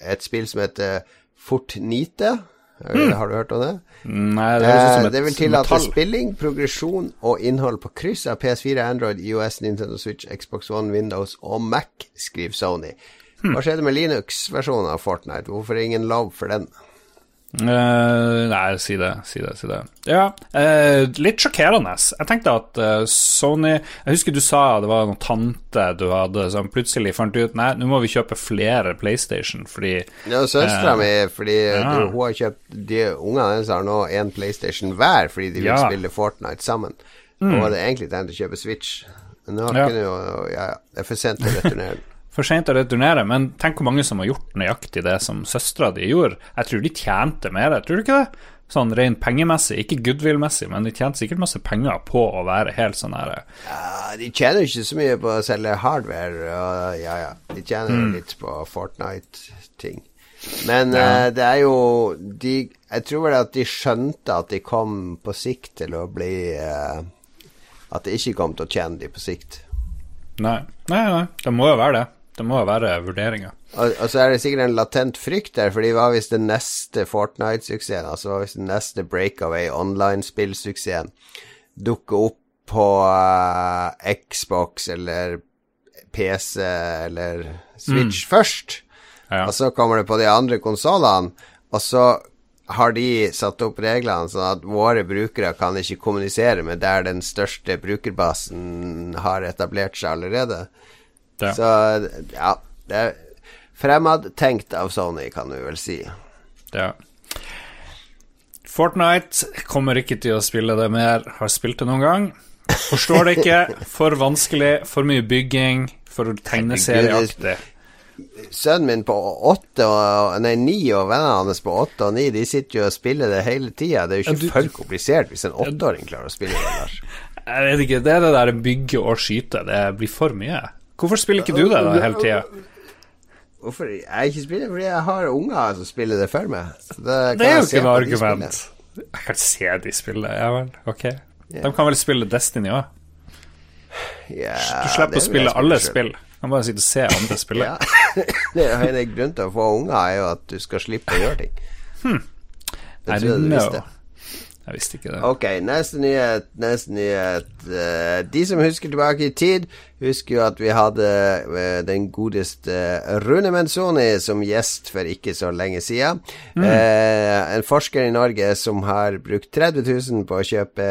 et spill som heter Fortnite. Mm. Har du hørt om det? Nei, det, eh, det vil tillate spilling, progresjon og innhold på kryss av PS4, Android, IOS, Nintendo Switch, Xbox One, Windows og Mac, skriver Sony. Hmm. Hva skjedde med Linux-versjonen av Fortnite? Hvorfor er ingen love for den? Uh, nei, si det, si det, si det. Ja, uh, litt sjokkerende. Jeg tenkte at uh, Sony Jeg husker du sa det var noen tante du hadde som plutselig fant ut Nei, nå må vi kjøpe flere PlayStation fordi Ja, søstera mi, fordi ja. du, hun har kjøpt De ungene hennes har nå én PlayStation hver fordi de vil ja. spille Fortnite sammen. Mm. Og det egentlig tenkt å kjøpe Switch. Men nå ja. kunne jo Ja, det er for sent å returnere den for seint å returnere, men tenk hvor mange som har gjort nøyaktig det som søstera di gjorde. Jeg tror de tjente mer, tror du ikke det? Sånn rent pengemessig, ikke goodwill-messig, men de tjente sikkert masse penger på å være helt sånn her Ja, de tjener ikke så mye på å selge hardware, og ja ja, de tjener mm. litt på Fortnite-ting. Men ja. uh, det er jo de, Jeg tror vel at de skjønte at de kom på sikt til å bli uh, At det ikke kom til å tjene de på sikt. Nei, nei, nei. Det må jo være det. Det må jo være vurderinga. Og, og, så er det sikkert en latent frykt der, for hva hvis visst den neste Fortnite-suksessen, altså hva hvis den neste breakaway online-spillsuksessen, dukker opp på uh, Xbox eller PC eller Switch mm. først. Ja. Og så kommer det på de andre konsollene, og så har de satt opp reglene sånn at våre brukere kan ikke kommunisere med der den største brukerbasen har etablert seg allerede. Ja. Så ja, det er Fremadtenkt av Sony, kan du vel si. Ja. Fortnite kommer ikke til å spille det mer. Har spilt det noen gang. Forstår det ikke. For vanskelig, for mye bygging, for tegneserieaktig. sønnen min på åtte og Nei, ni og vennene hans på åtte og ni, de sitter jo og spiller det hele tida. Det er jo ikke for komplisert hvis en åtteåring klarer å spille det, Lars. Jeg vet ikke, det er det der bygge og skyte. Det blir for mye. Hvorfor spiller ikke du det da hele tida? Hvorfor jeg ikke spiller? Fordi jeg har unger som spiller det for meg. det, det er jo ikke noe argument. Jeg kan se de spiller, ja vel. Ok. Yeah. De kan vel spille Destiny òg? Yeah, du slipper å spille alle spill. Du kan bare sitte og se andre spille. ja. det er en grunn til å få unger, er jo at du skal slippe å gjøre ting. Hmm. Det tror jeg du visste. Jeg visste ikke det. Ok, neste nyhet. Neste nyhet. Uh, de som husker tilbake i tid, husker jo at vi hadde uh, den godeste Rune Menzoni som gjest for ikke så lenge siden. Mm. Uh, en forsker i Norge som har brukt 30 000 på å kjøpe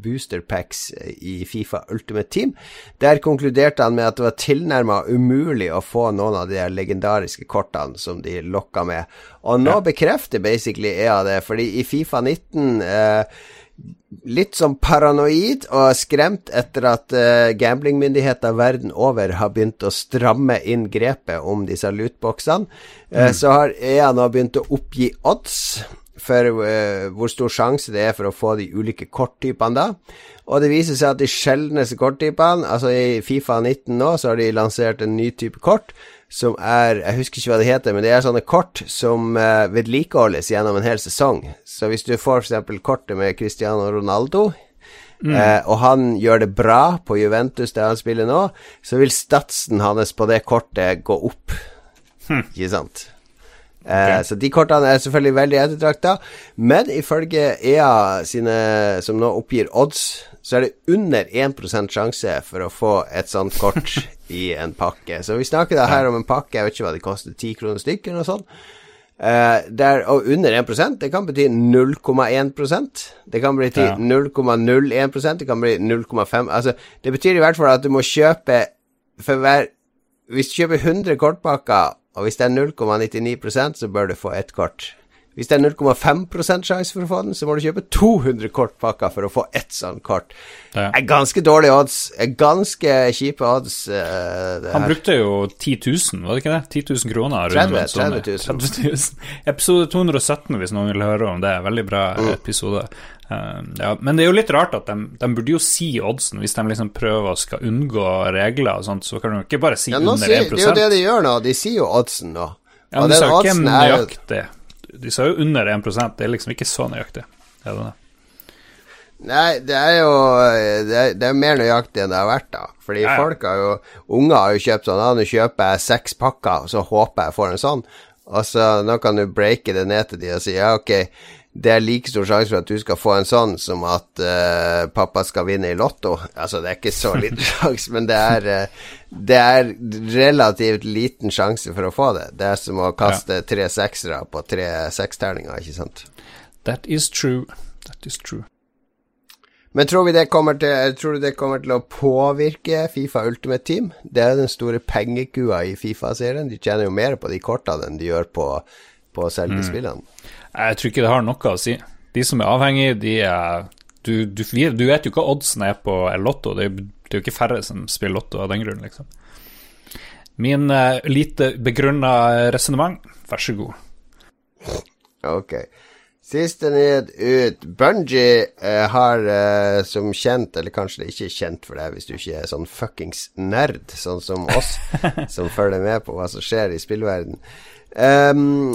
booster packs i Fifa Ultimate Team. Der konkluderte han med at det var tilnærma umulig å få noen av de legendariske kortene som de lokka med. Og nå ja. bekrefter basically EA det, fordi i Fifa 19 eh, Litt sånn paranoid og skremt etter at eh, gamblingmyndigheter verden over har begynt å stramme inn grepet om disse lootboxene. Uh, mm. Så har EA nå begynt å oppgi odds for uh, hvor stor sjanse det er for å få de ulike korttypene da. Og det viser seg at de sjeldneste korttypene, altså i Fifa 19 nå, så har de lansert en ny type kort som er Jeg husker ikke hva det heter, men det er sånne kort som uh, vedlikeholdes gjennom en hel sesong. Så hvis du får f.eks. kortet med Cristiano Ronaldo, mm. uh, og han gjør det bra på Juventus der han spiller nå, så vil statsen hans på det kortet gå opp. Hm. Ikke sant? Eh, okay. så de kortene er selvfølgelig veldig ettertrakta, men ifølge EA sine som nå oppgir odds, så er det under 1 sjanse for å få et sånt kort i en pakke. Så vi snakker da her om en pakke, jeg vet ikke hva det koster, 10 kroner stykker eller noe sånt. Uh, der, og under 1% det kan bety 0,1% Det kan bety ja. 0,01% det kan bli 0,5 Altså, det betyr i hvert fall at du må kjøpe for hver Hvis du kjøper 100 kortpakker, og hvis det er 0,99% så bør du få ett kort. Hvis det er 0,5 sjanse for å få den, så må du kjøpe 200 kortpakker for å få ett sånt kort. Det er ganske dårlige odds. Er ganske kjipe odds. Uh, Han brukte jo 10 000, var det ikke det? 10 000 kroner. 30, 30 000. 30 000. Episode 217, hvis noen vil høre om det. Veldig bra mm. episode. Uh, ja, men det er jo litt rart at de, de, burde jo si oddsen hvis de liksom prøver å skal unngå regler og sånt, så kan de ikke bare si ja, under 1 sier, Det er jo det de gjør nå, de sier jo oddsen nå. Ja, men de sa ikke nøyaktig. De sa jo under 1% Det er liksom ikke så nøyaktig. Er det det? Nei, det er jo det er, det er, mer nøyaktig enn det har vært, da. Fordi ja, ja. folk har jo Unger har jo kjøpt sånn nå kjøper jeg seks pakker, og så håper jeg får en sånn. Og så nå kan du breake det ned til de og si ja, ok, det er like stor sjanse for at du skal få en sånn som at uh, pappa skal vinne i Lotto. Altså, det er ikke så liten sjanse, men det er, uh, det er relativt liten sjanse for å få det. Det er som å kaste ja. tre seksere på tre seksterninger, ikke sant? That is true. That is true. Men tror, vi det kommer til, tror du det kommer til å påvirke Fifa Ultimate Team? Det er den store pengekua i Fifa-serien. De tjener jo mer på de kortene enn de gjør på, på selve mm. spillene. Jeg tror ikke det har noe å si. De som er avhengige, de er du, du, du vet jo hva oddsen er på Lotto. Det er, det er jo ikke færre som spiller Lotto av den grunn, liksom. Min uh, lite begrunna resonnement, vær så god. Ok. Siste ned ut. Bungie uh, har uh, som kjent, eller kanskje det ikke er kjent for deg hvis du ikke er sånn fuckings nerd, sånn som oss, som følger med på hva som skjer i spillverden. Um,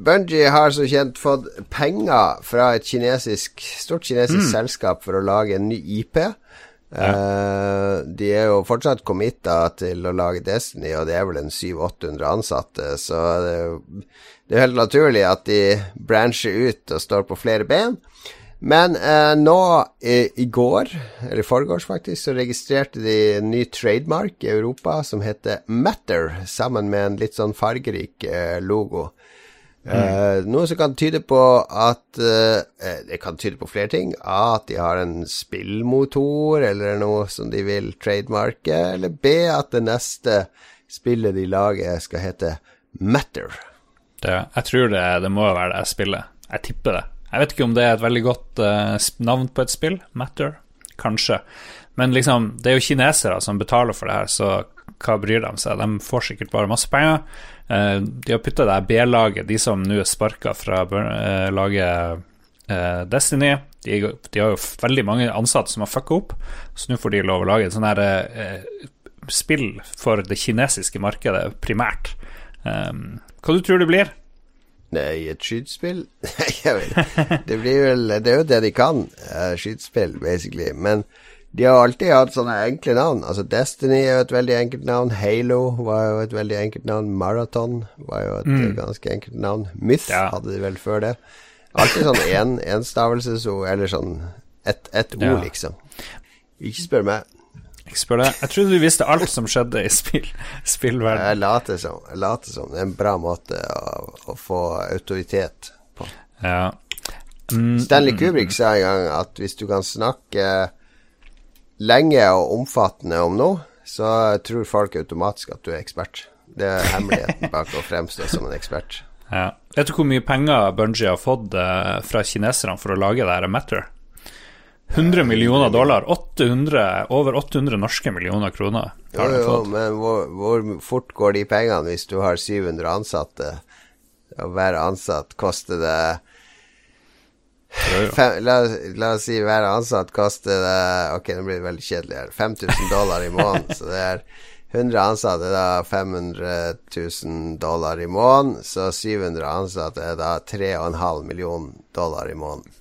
Bungie har som kjent fått penger fra et kinesisk, stort kinesisk mm. selskap for å lage en ny IP. Ja. Uh, de er jo fortsatt committa til å lage Destiny, og det er vel en 700-800 ansatte, så det, det er helt naturlig at de brancher ut og står på flere ben. Men uh, nå i, i, går, eller i forgårs faktisk, så registrerte de en ny trademark i Europa som heter Matter, sammen med en litt sånn fargerik uh, logo. Mm. Noe som kan tyde på at uh, Det kan tyde på flere ting. At de har en spillmotor, eller noe som de vil trademarke. Eller B. At det neste spillet de lager, skal hete Matter. Det, jeg tror det, det må være det spillet. Jeg tipper det. Jeg vet ikke om det er et veldig godt navn på et spill. Matter. Kanskje. Men liksom, det er jo kinesere som betaler for det her, så hva bryr de seg? De får sikkert bare masse penger. Uh, de har putta det B-laget, de som nå er sparka fra uh, laget uh, Destiny. De, de, har jo veldig mange ansatte som har fucka opp, så nå får de lov å lage et sånt her spill for det kinesiske markedet primært. Um, hva du tror det blir? Nei, et skytespill? det blir vel Det er jo det de kan. Uh, skytespill, basically. Men de har alltid hatt sånne enkle navn. Altså Destiny er jo et veldig enkelt navn. Halo var jo et veldig enkelt navn. Marathon var jo et mm. ganske enkelt navn. Myth ja. hadde de vel før det. Alltid sånn en, enstavelsesord, eller sånn ett et ord, ja. liksom. Ikke spør meg. Ikke spør deg. Jeg trodde du visste alt som skjedde i spill, spillverden. Jeg later som. Jeg later som. Det er en bra måte å, å få autoritet på. Ja. Mm, Stanley mm, Kubrick sa en gang at hvis du kan snakke lenge og omfattende om noe, så tror folk automatisk at du er ekspert. Det er hemmeligheten bak å fremstå som en ekspert. Ja. Vet du hvor mye penger Bunji har fått eh, fra kineserne for å lage det her Matter? 100 millioner dollar. 800, over 800 norske millioner kroner. Jo, jo, men hvor, hvor, fort går de pengene hvis du har 700 ansatte? Og hver ansatt koster det Fem, la, la, oss si hver ansatt koster det Ok, nå blir det veldig kjedelig her. 5000 dollar i måneden. så det er 100 ansatte er da 500 000 dollar i måneden. Så 700 ansatte er da 3,5 millioner dollar i måneden.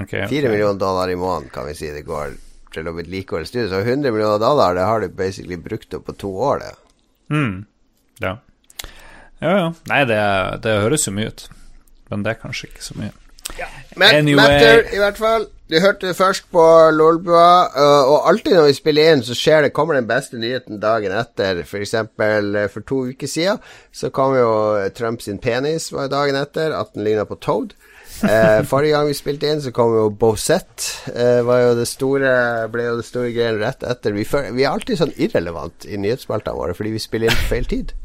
Okay, 4 millioner dollar i måneden kan vi si det går til å vedlikeholde studiet. Så 100 millioner dollar, det har du basically brukt opp på to år, det. Mm. Ja. Ja, ja. Nei, det, det høres jo mye ut. Men det er kanskje ikke så mye. Ja. Men anyway. Matter, i hvert fall. Du hørte det først på Lolbua, uh, og alltid når vi spiller inn, så skjer det, kommer den beste nyheten dagen etter. For eksempel uh, for to uker siden så kom jo Trump sin penis var dagen etter, at den ligna på Toad. Eh, forrige gang vi spilte inn, så kom jo Bosette. var jo det store, ble jo det store greien rett etter. Vi, vi er alltid sånn irrelevant i nyhetsspaltene våre fordi vi spiller inn på feil tid.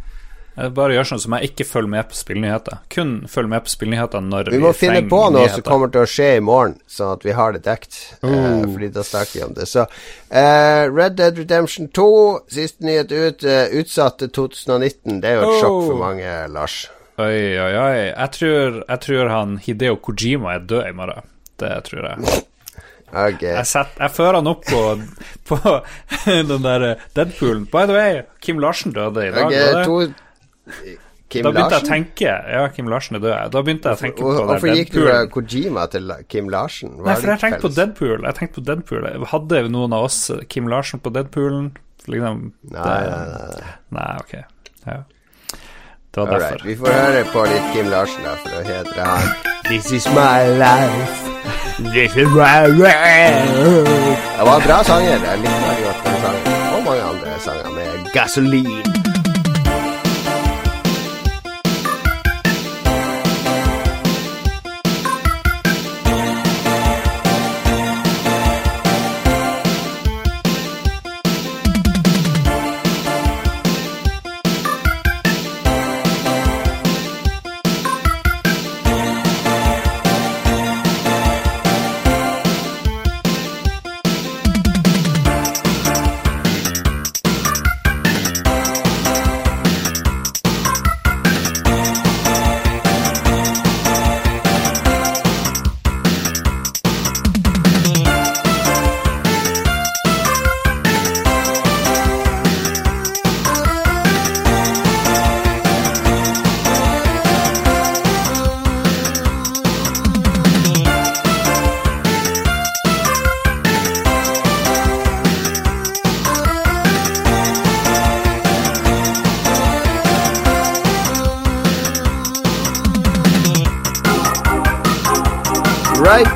Jeg bare gjør sånn som jeg ikke følger med på spillnyheter. Kun følger med på spillnyheter når vi, vi må finne på noe nyheter. som kommer til å skje i morgen, sånn at vi har det dekt. Uh. Uh, fordi da snakker vi om det. Så uh, Red Dead Redemption 2, siste nyhet ut, utsatt til 2019. Det er jo et oh. sjokk for mange, Lars. Oi, oi, oi. Jeg tror, jeg tror han Hideo Kojima er død i morgen. Det tror jeg. Okay. Jeg, set, jeg, fører han opp på, på den der Deadpoolen. By the way, Kim Larsen døde i dag. Okay, to Kim da begynte Larsen? jeg å tenke Ja, Kim Larsen er død. Da begynte jeg å tenke på Hvorfor, hvorfor gikk du fra Kojima til Kim Larsen? Hva Nei, for jeg tenkte på Deadpool. Jeg tenkte på Deadpool Hadde noen av oss Kim Larsen på Deadpoolen? Liksom, nei, nei, nei, nei. ok. Ja. Det var derfor. Vi får høre på litt Kim Larsen, da, for å hedre han. This is my life. This is my life. Det var en bra sanger. Jeg likte godt den sangen. Og mange andre sanger med gasolin.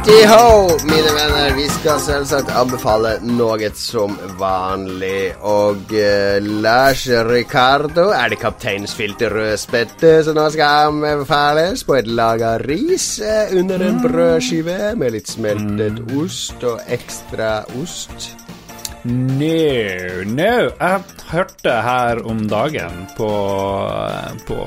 Righty-ho, mine venner. Vi skal selvsagt anbefale noe som vanlig. Og uh, Lars Ricardo Er det kapteinsfilter rødspette som nå skal anbefales? På et lag av ris uh, under en brødskive med litt smeltet mm. ost og ekstra ost. No, no. Jeg hørte her om dagen på, på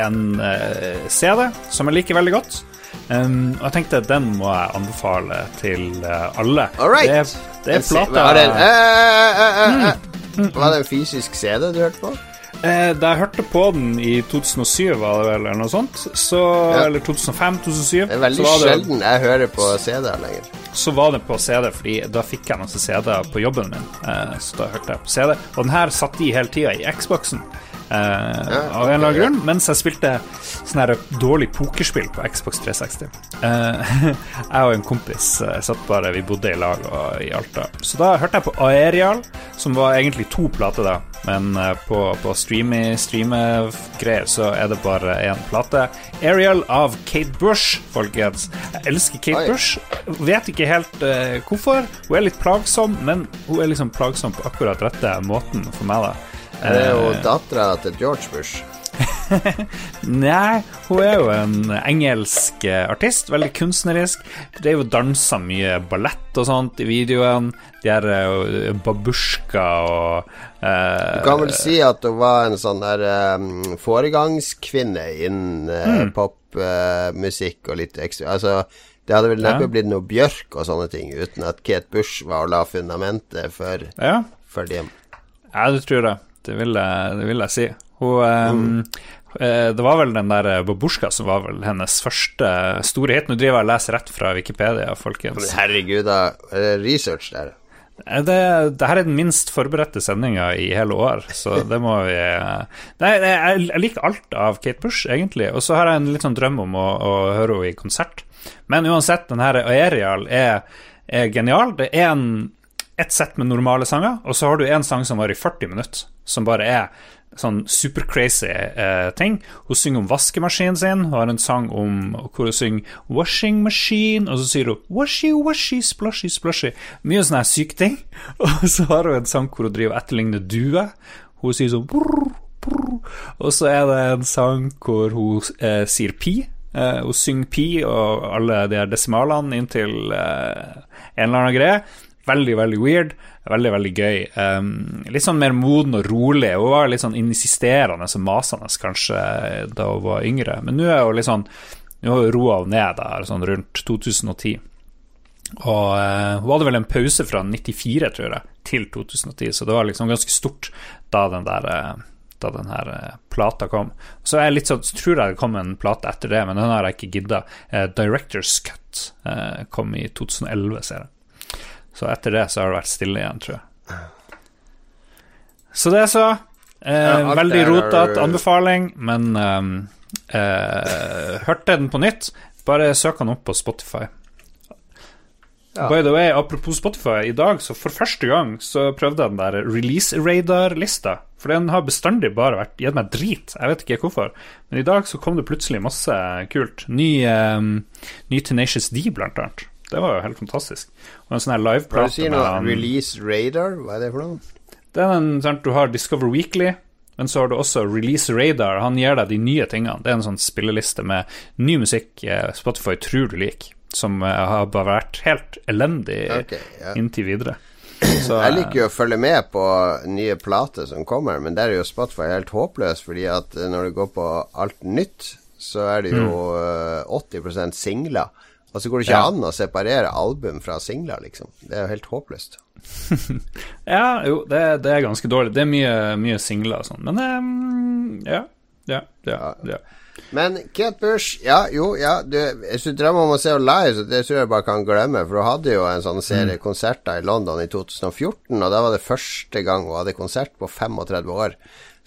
en uh, CD som jeg liker veldig godt. Um, og jeg tenkte at den må jeg anbefale til uh, alle. All right. Det, det er plata den, uh, uh, Var det en fysisk CD du hørte på? Eh, da jeg hørte på den i 2007, var det vel, eller noe sånt, så, Ja. eller 2005-2007 Det er veldig så, var det- sjelden jeg hører på CD-er lenger. så var det på CD, fordi da fikk jeg masse CD-er på jobben min. Eh, så da hørte jeg på CD. Og den her satt i hele tida i Xboxen. Eh, av en eller annen grunn, mens jeg spilte sånn her dårlig pokerspill på Xbox 360. Eh, jeg og en kompis eh, satt bare Vi bodde i lag og, i Alta. Så da hørte jeg på Aerial, som var egentlig to plater, da. Men på, på streame- streame-greier så er det bare én plate. Aerial av Kate Bush, folkens. Jeg elsker Kate Oi. Bush. Vet ikke helt uh, hvorfor. Hun er litt plagsom, men hun er liksom plagsom på akkurat rette måten for meg, da. Det er jo Eh, dattera til George Bush. Nei, hun er jo en engelsk eh, artist, veldig kunstnerisk. Det er jo dansa mye ballett og sånt i videoen. De her jo babusjka og uh, Du kan vel si at hun var en sånn der um, foregangskvinne innen uh, Mm. popmusikk og litt ekstra Altså, det hadde vel neppe Ja. blitt noe Bjørk og sånne ting uten at Kate Bush var og la fundamentet for, Ja, for dem. ja du tror jeg. Det vil jeg, det vil jeg si. Hun eh, eh, Det var vel den der babusjka som var vel hennes første store hit. Nå driver jeg og leser rett fra Wikipedia, folkens. Herregud, da. Research der. Eh, Det, det her er den minst forberedte sendinga i hele år, så det må vi nei, jeg, jeg liker alt av Kate Bush, egentlig, og så har jeg en litt sånn drøm om å, å høre henne i konsert. Men uansett, den her Aerial er, er genial. Det er en, et sett med normale sanger, og så har du en sang som var i 40 minutter, som bare er sånn supercrazy eh, ting. Hun synger om vaskemaskinen sin, hun har en sang om hvor hun synger 'washing machine', og så sier hun 'washy, washy, splashy, splashy'. Mye sånne syke ting. Og så har hun en sang hvor hun driver og etterligner duer. Hun sier sånn brr, brr. Og så er det en sang hvor hun eh, sier pi. Eh, hun synger pi og alle de her desimalene inntil eh, en eller annen greie. Veldig, veldig weird. Veldig, veldig gøy. Um, litt sånn mer moden og rolig. Hun var litt sånn insisterende og masende kanskje da hun var yngre, men nå er hun litt sånn Nå har hun roa ned der, sånn rundt 2010. Og uh, hun hadde vel en pause fra 94, tror jeg, til 2010, så det var liksom ganske stort da den der uh, da den her eh, plata kom. Så jeg litt sånn, så tror jeg det kom en plate etter det, men den har jeg ikke gidda. Eh, Directors Cut kom i 2011, ser jeg. Så etter det så har det vært stille igjen, tror jeg. Så det er så. Eh, veldig rotete anbefaling, men ehm, eh, hørte den på nytt. Bare søk den opp på Spotify. Ja. By the way, apropos Spotify, i dag så for første gang så prøvde jeg den der release radar-lista. For den har bestandig bare vært gitt meg drit. Jeg vet ikke hvorfor. Men i dag så kom det plutselig masse kult. Ny, ehm, ny Tenacious D, blant annet. Det var jo helt fantastisk. Og en sånn her Hva du liveplate sier med Release Radar? Hva er det for noe? det er en, sant, Du har Discover Weekly, men så har du også Release Radar. Han gir deg de nye tingene. Det er en sånn spilleliste med ny musikk eh, Spotify tror du liker, som eh, har bare vært helt elendig okay, ja. inntil videre. Så, Jeg liker jo å følge med på nye plater som kommer, men der er jo Spotify helt håpløs, fordi at eh, når du går på alt nytt, så er det jo mm. 80% singler. Og så går det ikke Ja. an å separere album fra singler, liksom. Det er jo helt håpløst. Ja, jo, det, det er ganske dårlig. Det er mye, mye singler og sånn, men um, ja. Ja, ja, ja. Men Kate Bush, ja, jo, ja du, Hvis du drømmer om å se henne live, så det tror jeg bare kan glemme. For hun hadde jo en sånn serie konserter i London i 2014, og da var det første gang hun hadde konsert på 35 år.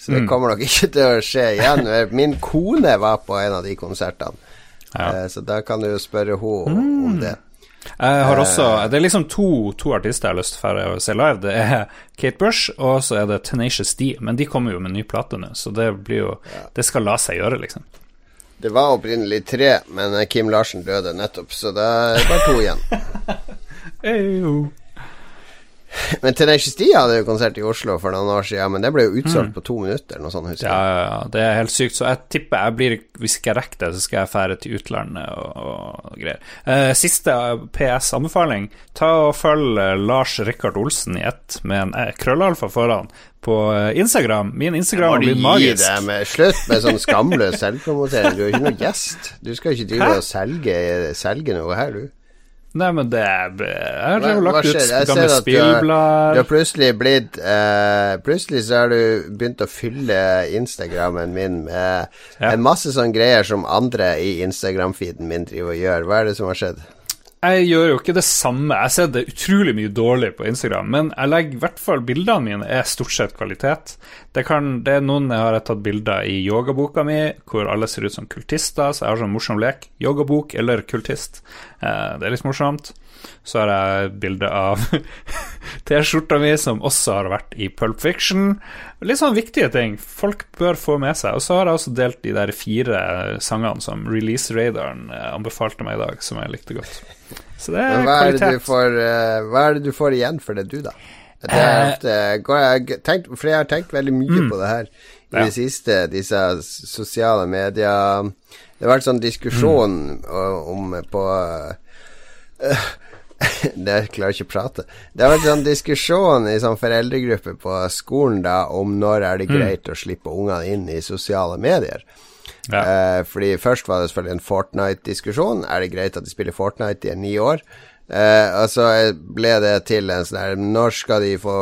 Så det kommer nok ikke til å skje igjen. Min kone var på en av de konsertene, Ja. Eh, så da kan du jo spørre henne om det. Jeg har også Det er liksom to, to artister jeg har lyst til å se live. Det er Kate Bush, og så er det Tenacious D. Men de kommer jo med ny plate nå, så det blir jo Det skal la seg gjøre, liksom. Det var opprinnelig tre, men eh, Kim Larsen døde nettopp, så det er bare to igjen. Men Tenacious D hadde jo konsert i Oslo for noen år siden, men det ble jo utsolgt på to minutter, noe sånt, Ja, ja, ja, det er helt sykt. Så jeg tipper jeg blir Hvis jeg rekker det, så skal jeg fære til utlandet og, og greier. Eh, siste PS-anbefaling. Ta og følg eh, Lars Rikard Olsen i ett med en eh, krøllalfa foran på eh, Instagram. Min Instagram har blitt gi magisk. med Slutt med sånn skamløs selvpromotering. Du er ikke noen gjest. Du skal ikke drive og selge, selge noe her, du. Nei, men det er Jeg har hva lagt ut gamle spillblader. du har plutselig blitt uh, Plutselig så har du begynt å fylle Instagrammen min med Ja. en masse sånne greier som andre i Instagram-feeden min driver og gjør. Hva er det som har skjedd? Jeg gjør jo ikke det samme. Jeg ser det utrolig mye dårlig på Instagram, men jeg legger i hvert fall bildene mine er stort sett kvalitet. Det, kan, det er noen jeg har tatt bilder i yogaboka mi, hvor alle ser ut som kultister, så jeg har sånn morsom lek. Yogabok eller kultist. Eh, det er litt morsomt. Så har jeg bilde av T-skjorta mi, som også har vært i Pulp Fiction. Litt sånn viktige ting folk bør få med seg. Og så har jeg også delt de der fire sangene som Release Radaren eh, anbefalte meg i dag, som jeg likte godt. Så det er hva er, det kvalitet. du får, eh, hva er det du får igjen for det, du, da? Det er Eh, ofte, jeg, tenkt, for jeg har tenkt veldig mye på det her i Ja. det siste, disse sosiale medier Det har vært sånn diskusjon mm. om på eh, det Jeg klarer ikke å prate. Det har vært sånn diskusjon i sånn foreldregruppe på skolen da om når er det greit å slippe ungene inn i sosiale medier. Ja. Eh, fordi først var det selvfølgelig en Fortnite-diskusjon. Er det greit at de spiller Fortnite i ni år? Eh, og så ble det til en sånn her Når skal de få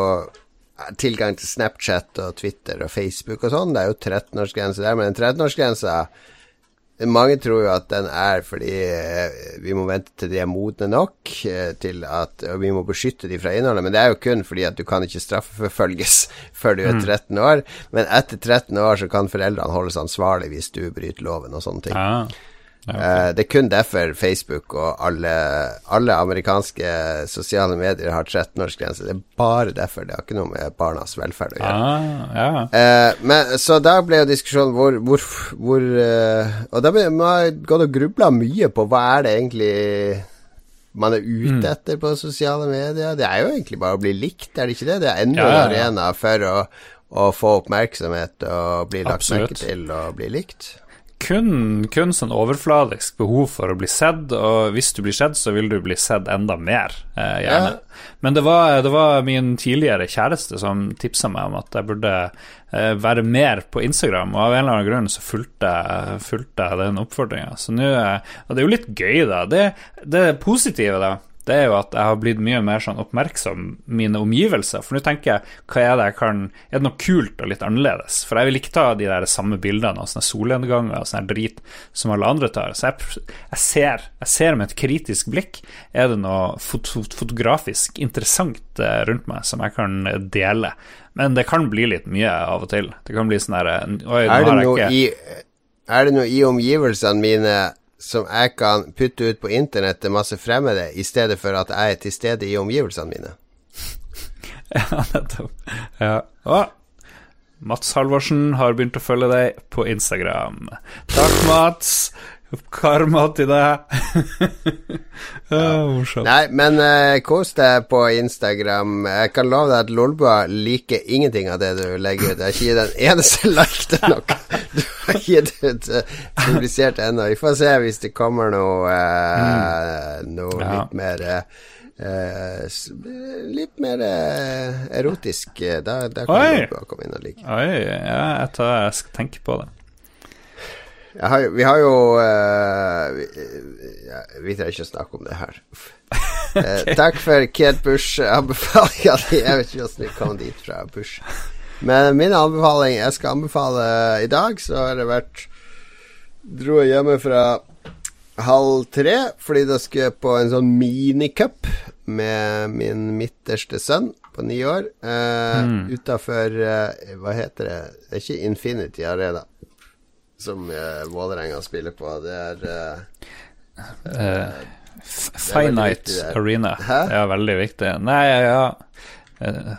tilgang til Snapchat og Twitter og Facebook og sånn? Det er jo 13-årsgrense der, men en 13-årsgrensa mange tror jo at den er fordi eh, vi må vente til de er modne nok eh, til at vi må beskytte de fra innholdet, men det er jo kun fordi at du kan ikke straffeforfølges før du er 13 år. Men etter 13 år så kan foreldrene holdes ansvarlig hvis du bryter loven og sånne ting. Ja. Ja, ok. Eh, det er kun derfor Facebook og alle, alle amerikanske sosiale medier har 13-årsgrense. Det er bare derfor. Det har ikke noe med barnas velferd å gjøre. Ah, ja. Eh, men, så da ble jo diskusjonen hvor, hvor, hvor eh, Og da ble man gått og grubla mye på hva er det egentlig man er ute Mm. etter på sosiale medier. Det er jo egentlig bare å bli likt, er det ikke det? Det er enda en ja, arena for å, å få oppmerksomhet og bli lagt merke til og bli likt. Kun, kun sånn overfladisk behov for å bli sett, og hvis du blir sett, så vil du bli sett enda mer, eh, gjerne. Men det var, det var min tidligere kjæreste som tipsa meg om at jeg burde eh, være mer på Instagram, og av en eller annen grunn så fulgte jeg, fulgte jeg den oppfordringa. Eh, Og det er jo litt gøy, da. Det, det positive, da, det er jo at jeg har blitt mye mer sånn oppmerksom mine omgivelser. For nå tenker jeg, hva er det jeg kan Er det noe kult og litt annerledes? For jeg vil ikke ta de der samme bildene av sånne solnedganger og sånn drit som alle andre tar. Så jeg, jeg, ser, jeg ser med et kritisk blikk. Er det noe foto fotografisk interessant eh, rundt meg som jeg kan dele? Men det kan bli litt mye av og til. Det kan bli sånn herre nå Er det, noe i, er det noe i omgivelsene mine som jeg kan putte ut på internett til masse fremmede, i stedet for at jeg er til stede i omgivelsene mine? Ja, nettopp. Ja. Å, Mats Halvorsen har begynt å følge deg på Instagram. Takk, Mats. Karma til deg. ja, morsomt. Nei, men uh, kos deg på Instagram. Jeg kan love deg at Lolbua liker ingenting av det du legger ut. Jeg har ikke gitt en eneste like til noe du har gitt ut uh, publisert ennå. Vi får se hvis det kommer noe, eh, noe Ja. litt mer Litt mer erotisk. Da, da kan Oi. Lolbua komme inn og like. Oi, ja, jeg, tar, jeg skal tenke på det. Har, vi har jo uh, vi, trenger ikke å snakke om det her. okay. uh, takk for Kate Bush-anbefalinga di. Jeg vet ikke åssen vi kom dit fra Bush. Men min anbefaling Jeg skal anbefale I dag så har det vært Dro jeg hjemme fra halv tre, fordi da skulle jeg på en sånn minicup med min midterste sønn på ni år. Uh, Utafor Hva heter det? Det er ikke Infinity Arena som uh, Vålerenga spiller på. Det er uh, Uh, er Finite. Arena. Hæ? Det er veldig viktig. Nei, ja. Eh,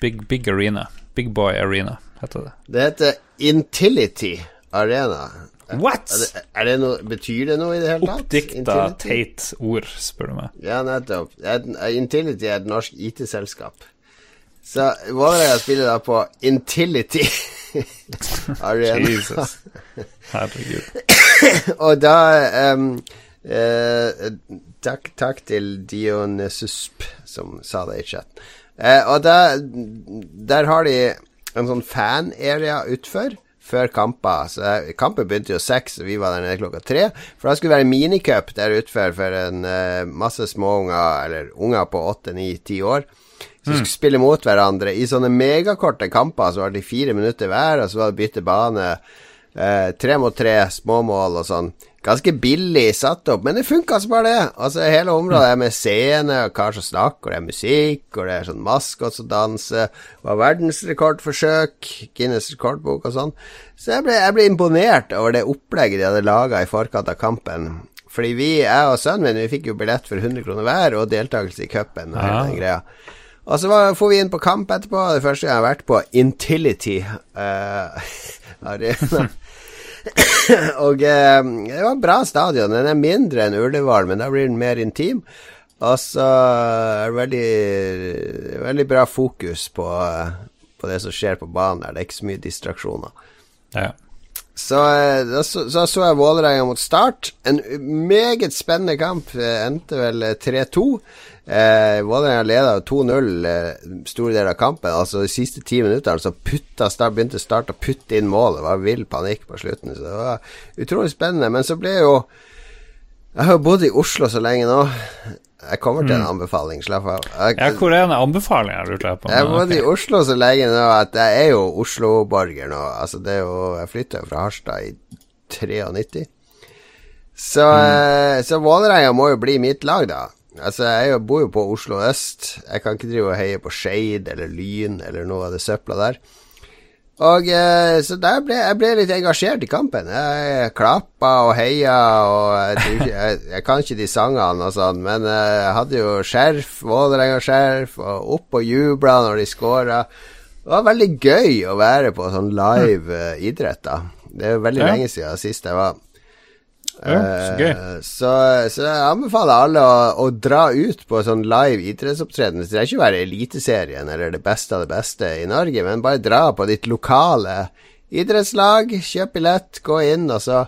big, big Arena. Big Boy Arena, heter det. Det heter Intility Arena. What?! Er det, er det noe, betyr det noe i det hele tatt? Oppdikta, teit ord, spør du meg. Ja, nettopp. Intility er et norsk IT-selskap. Så Vålerenga spiller da på Intility Arena. Jesus. Herregud. Og da um, eh, takk, takk til Dionysusp som sa det i chat. Eh, og da, der har de en sånn fan-area utfor før kamper. Så Kampen begynte jo seks, og vi var der nede klokka tre. For da skulle det være minicup der utfor for en uh, masse småunger, eller unger på åtte, ni, ti år. Så mm. skulle spille mot hverandre i sånne megakorte kamper. Så var det fire minutter hver, og så var det bytte bane. Eh, tre mot tre, småmål og sånn ganske billig satt opp, men det funka altså bare, det. Altså Hele området er med scene, og kar som snakker, og det er musikk, og det er sånn maskot som danser. Det var verdensrekordforsøk, Guinness rekordbok og sånn. Så jeg ble, jeg ble, imponert over det opplegget de hadde laga i forkant av kampen. Fordi vi, jeg og sønnen min, vi fikk jo billett for 100 kroner hver, og deltakelse i cupen og hele den greia. Og så var, får vi inn på kamp etterpå. Det første jeg har vært på, Intility uh, Arena. og uh, det var en bra stadion. Den er mindre enn Ullevål, men da blir den mer intim. Og så er det veldig, veldig bra fokus på, på, det som skjer på banen der. Det er ikke så mye distraksjoner. Ja. Så eh, da så, så, så jeg Vålerenga mot Start. En meget spennende kamp. Endte vel 3-2. Eh, Vålerenga leda 2-0 eh, store deler av kampen. Altså De siste ti minuttene så putta start, begynte Start å putte inn mål. Det var vill panikk på slutten. Så det var utrolig spennende. Men så ble jo Jeg har jo bodd i Oslo så lenge nå. Jeg kommer til en mm. anbefaling. Slapp av. Ja, hvor er den anbefalingen? Jeg har bodd okay. i Oslo så lenge nå at jeg er jo Oslo-borger nå. Altså det er jo Jeg flytta fra Harstad i 93. Så, mm. Eh, så Vålerenga må jo bli mitt lag, da. Altså, jeg bor jo på Oslo øst. Jeg kan ikke drive og heie på Skeid eller Lyn eller noe av det søpla der. Og eh, Så der ble jeg ble litt engasjert i kampen. Jeg klappa og heia, og jeg, jeg, jeg, kan ikke de sangene og sånn, men eh, jeg hadde jo skjerf, Vålerenga-skjerf, og opp og jubla når de scora. Det var veldig gøy å være på sånn live uh, idrett, da. Det er jo veldig ja. lenge siden sist jeg var. Ja, så gøy. Eh, så, så, jeg anbefaler alle å, å dra ut på sånn live idrettsopptreden. Det er ikke være Eliteserien eller det beste av det beste i Norge, men bare dra på ditt lokale idrettslag. Kjøp billett, gå inn, og så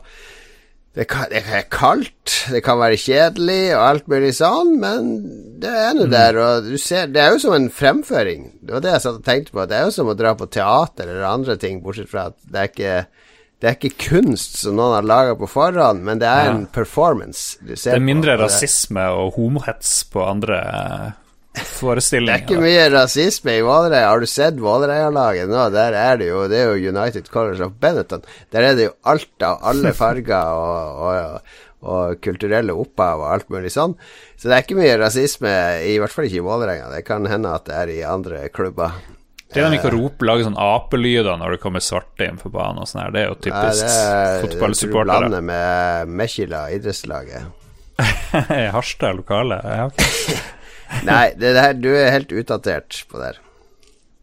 det, kan, det er kaldt, det kan være kjedelig og alt mulig sånn, men det er nå mm. der, og du ser Det er jo som en fremføring. Det var det jeg satt og tenkte på. Det er jo som å dra på teater eller andre ting, bortsett fra at det er ikke det er ikke kunst som noen har laga på forhånd, men det er ja. en performance. det er mindre på, rasisme og homohets på andre forestillinger. Det er ikke mye rasisme i Vålerenga. Har du sett Vålerenga-laget nå? Der er det jo Det er jo United Colors of Benetton. Der er det jo alt av alle farger og, og, og kulturelle opphav og alt mulig sånn. Så det er ikke mye rasisme, i hvert fall ikke i Vålerenga. Det kan hende at det er i andre klubber. Det de ikke roper, lager sånn apelyder når det kommer svarte inn på banen og sånn her, det er jo typisk ja, fotballsupportere. Blander med Mekkila, idrettslaget. Harstad lokale? Ja, okay. Nei, det der, du er helt utdatert på det her.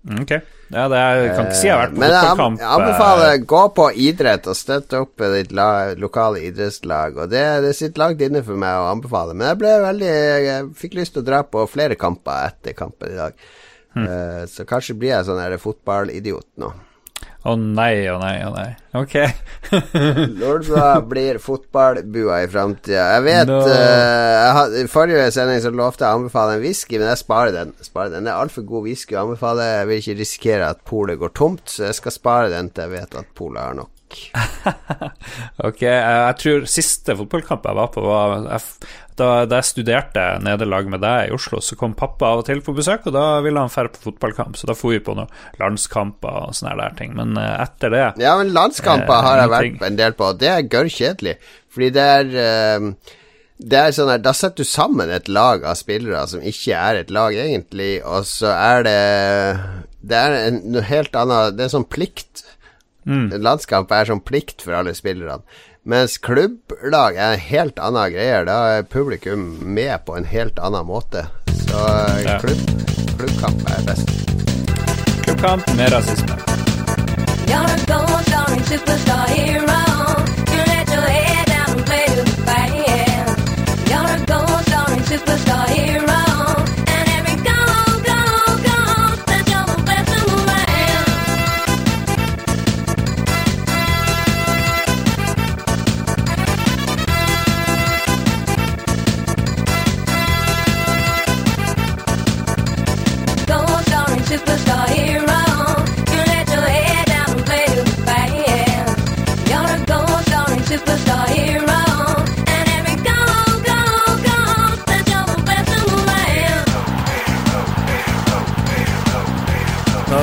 Mm, ok. Ja, det er, jeg kan ikke si jeg har vært på Men fotballkamp. Jeg anbefaler eh, gå på idrett og støtte opp ditt la, lokale idrettslag. Og det, det sitter langt inne for meg å anbefale. Men jeg ble veldig Jeg fikk lyst til å dra på flere kamper etter kampen i dag. Uh, så kanskje blir jeg sånn fotballidiot nå. Å oh, nei, å oh, nei, å oh, nei. Ok. Lordbua blir fotballbua i framtida. Jeg vet no. uh, I forrige sending så lovte jeg å anbefale en whisky, men jeg sparer den. Sparer den. Det er altfor god whisky å anbefale. Jeg vil ikke risikere at polet går tomt, så jeg skal spare den til jeg vet at polet har nok. ok, jeg tror siste fotballkamp jeg var på, var da, da, jeg studerte nederlag med deg i Oslo, så kom pappa av og til på besøk, og da ville han dra på fotballkamp. Så da for vi på noen landskamper og sånne der ting. Men uh, etter det Ja, men landskamper uh, har jeg vært en del på, og det er gørr kjedelig. Fordi det er uh, det er sånn her, Da setter du sammen et lag av spillere som ikke er et lag, egentlig, og så er det Det er en noe helt annet Det er sånn plikt. Mm. Landskamp er sånn plikt for alle spillerne. Mens klubblag er en helt annen greie. Da er publikum med på en helt annen måte. Så ja. klubb, klubbkamp er best. Klubbkamp med rasisme. You're a gold, darling superstar hero.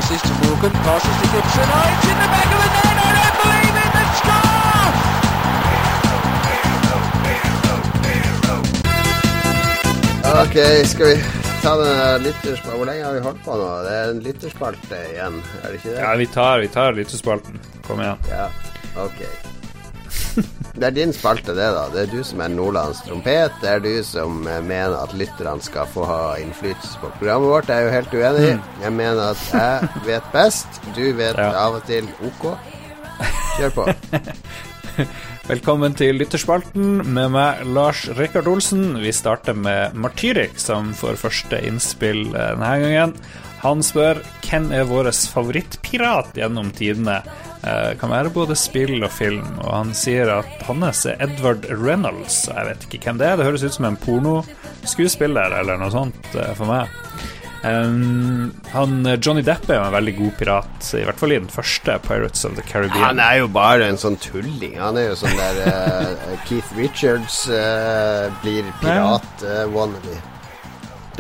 Robin passes to Gibson. Oh, it's in the back of the net. I don't believe it. They've scored! Ok, skal vi ta den lytterspalten Hvor lenge har vi holdt på nå? Det er en lytterspalte igjen, er det ikke det? Ja, vi tar, vi tar lyttespalten. Kom igjen. Ja, ok. Det er din spalte, det, da. Det er du som er Nordlands trompet. Det er du som eh, mener at lytterne skal få ha innflytelse på programmet vårt. Jeg er jo helt uenig. Jeg mener at jeg vet best. Du vet Ja. av og til OK. Kjør på. Velkommen til lytterspalten med meg, Lars Rikard Olsen. Vi starter med Martyrik, som får første innspill eh, denne gangen. Han spør hvem er vår favorittpirat gjennom tidene. Eh, kan være både spill og film. Og han sier at hans er Edward Reynolds. Jeg vet ikke hvem det er. Det høres ut som en pornoskuespiller eller noe sånt eh, for meg. Um, han, Johnny Depp er jo en veldig god pirat, i hvert fall i den første Pirates of the Caribbean. Han er jo bare en sånn tulling. Han er jo sånn der uh, Keith Richards uh, blir pirat-wannabe.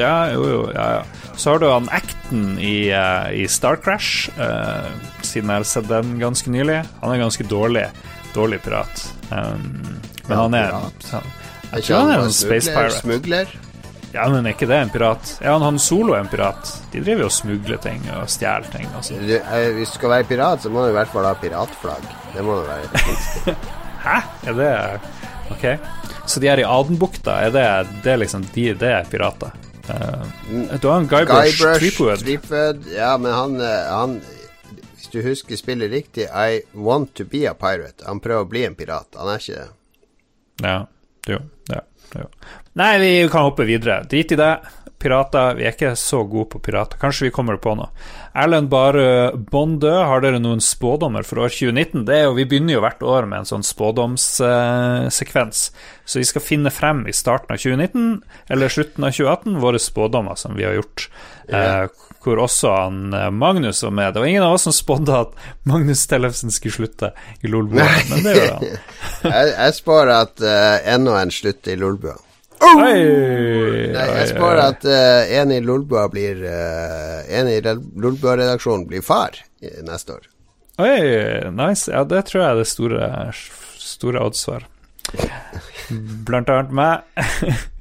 Ja, jo, jo, ja, ja. Så har du han Acton i, uh, i Star Crash, uh, siden jeg har sett den ganske nylig. Han er ganske dårlig, dårlig pirat. Um, men han er han, Jeg tror han er en space pirate. Smugler? Ja, men er ikke det en pirat? Ja, han, han Solo er en pirat. De driver jo og smugler ting og stjeler ting. Altså. Du, hvis du skal være pirat, så må du i hvert fall ha piratflagg. Det må du være. Hæ? Er det Ok. Så de er i Adenbukta, er det, det er liksom de, det er pirater? Eh, du har en Guybrush, Guybrush, Threepwood. Threepwood Ja, men han, eh, han Hvis du husker spillet riktig I want to be a pirate. Han prøver å bli en pirat. Han er ikke det. Ja, jo, ja, jo. Nei, vi kan hoppe videre. Drit i det. Pirater, vi er ikke så gode på pirater. Kanskje vi kommer på noe. Erlend Bare Bondø, har dere noen spådommer for år 2019? Det er jo, Vi begynner jo hvert år med en sånn spådomssekvens. så vi skal finne frem i starten av 2019 eller slutten av 2018 våre spådommer som vi har gjort. Eh, hvor også han eh, Magnus var med. Det var ingen av oss som spådde at Magnus Tellefsen skulle slutte i Lolbua, men det gjorde han. Jeg, jeg spår at uh, enda en slutt i Lolbua. Oi, Nei, jeg spår at uh, en i Lolbua blir uh, En i Lolbua-redaksjonen blir far neste år. Oi, nice. Ja, det tror jeg er det store, store odds for. Blant annet meg.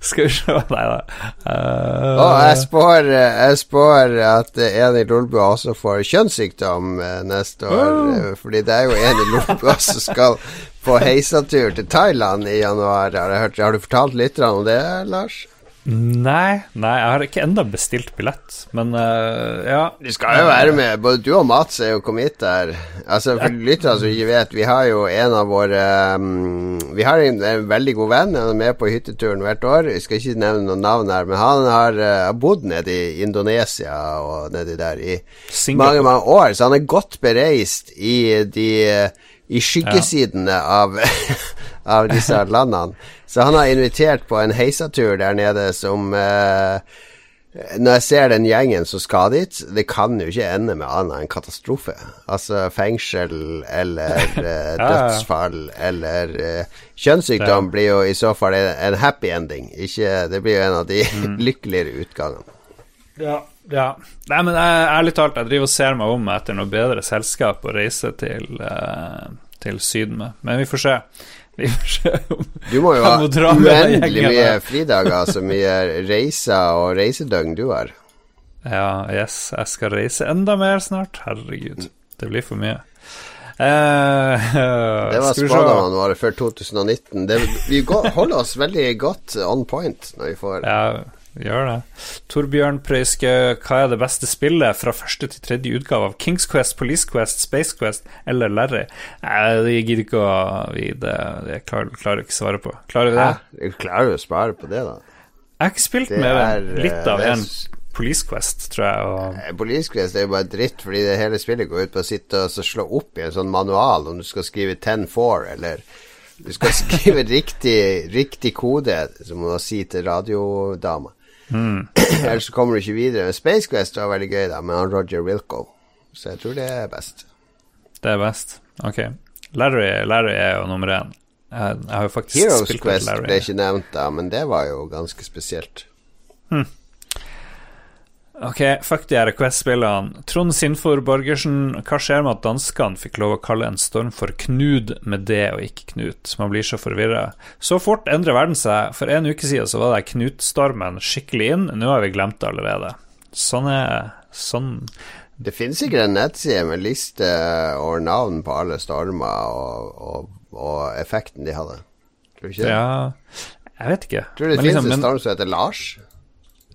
Skal vi se Nei da. Uh, oh, jeg spår, eh, jeg spår at en i Lolbua også får kjønnssykdom neste år. Oh. eh, Fordi det er jo en i Lolbua som skal på heisatur til Thailand i januar. Har, jeg hørt, har du fortalt litt om det, Lars? nei, nei, jeg har ikke enda bestilt billett, men uh, ja. Du skal jo være med. Både du og Mats er jo kommet der. Altså, for lyttere som ikke vet, vi har jo en av våre um, Vi har en, en veldig god venn. Han er med på hytteturen hvert år. Vi skal ikke nevne noen navn her, men han har uh, bodd nede i Indonesia og nedi der i Singapore. mange, mange år, så han er godt bereist i de i skyggesidene av, av disse landene. Så han har invitert på en heisatur der nede som eh, Når jeg ser den gjengen som skal dit, det kan jo ikke ende med annet enn katastrofe. Altså fengsel eller eh, dødsfall eller eh, Kjønnssykdom blir jo i så fall en, happy ending. Ikke, det blir jo en av de lykkeligere utgangene. Ja, ja. Nei, men jeg, ærlig talt, jeg driver og ser meg om etter noe bedre selskap å reise til, eh, til Syden med. Men vi får se. Vi får se om Du må jo ha uendelig mye fridager, så mye reiser og reisedøgn du har. Ja, yes, jeg skal reise enda mer snart. Herregud, det blir for mye. Eh, Det var spådommene våre før 2019. Det, vi holder oss veldig godt on point når vi får Ja, gjør det. Torbjørn Prøyske, hva er det beste spillet fra første til tredje utgave av Kings Quest, Police Quest, Space Quest eller Larry? Nei, det gidder ikke å Det, det klarer, klarer ikke svare på. Klarer vi det? Hæ? Du klarer å svare på det, da. Jeg har ikke spilt Det med er, litt av eh, en Police Quest, tror jeg. Og, Eh, Police Quest er jo bare dritt, fordi det hele spillet går ut på å sitte og slå opp i en sånn manual om du skal skrive 10-4, eller du skal skrive riktig, riktig kode, som å si til radiodama. Ellers så kommer du ikke videre. Space Quest var veldig gøy, da, med han Roger Wilco. Så jeg tror det er best. det er best. Ok. Larry, Larry er jo nummer én. Jeg, jeg har jo faktisk Heroes spilt Quest Larry. ble ikke nevnt da, men det var jo ganske spesielt. Ok, fuck de her Quest-spillene. Trond Sinfor Borgersen, hva skjer med at danskene fikk lov å kalle en storm for Knud med det og ikke Knut? Man blir så forvirra. Så fort endrer verden seg. For en uke siden så var det Knut-stormen skikkelig inn, nå har vi glemt det allerede. Sånn er Sånn Det finnes sikkert en nettside med liste over navn på alle stormer og, og, og effekten de hadde. Tror du ikke det? Ja, jeg vet ikke. Tror du det Men finnes liksom, en storm som heter Lars?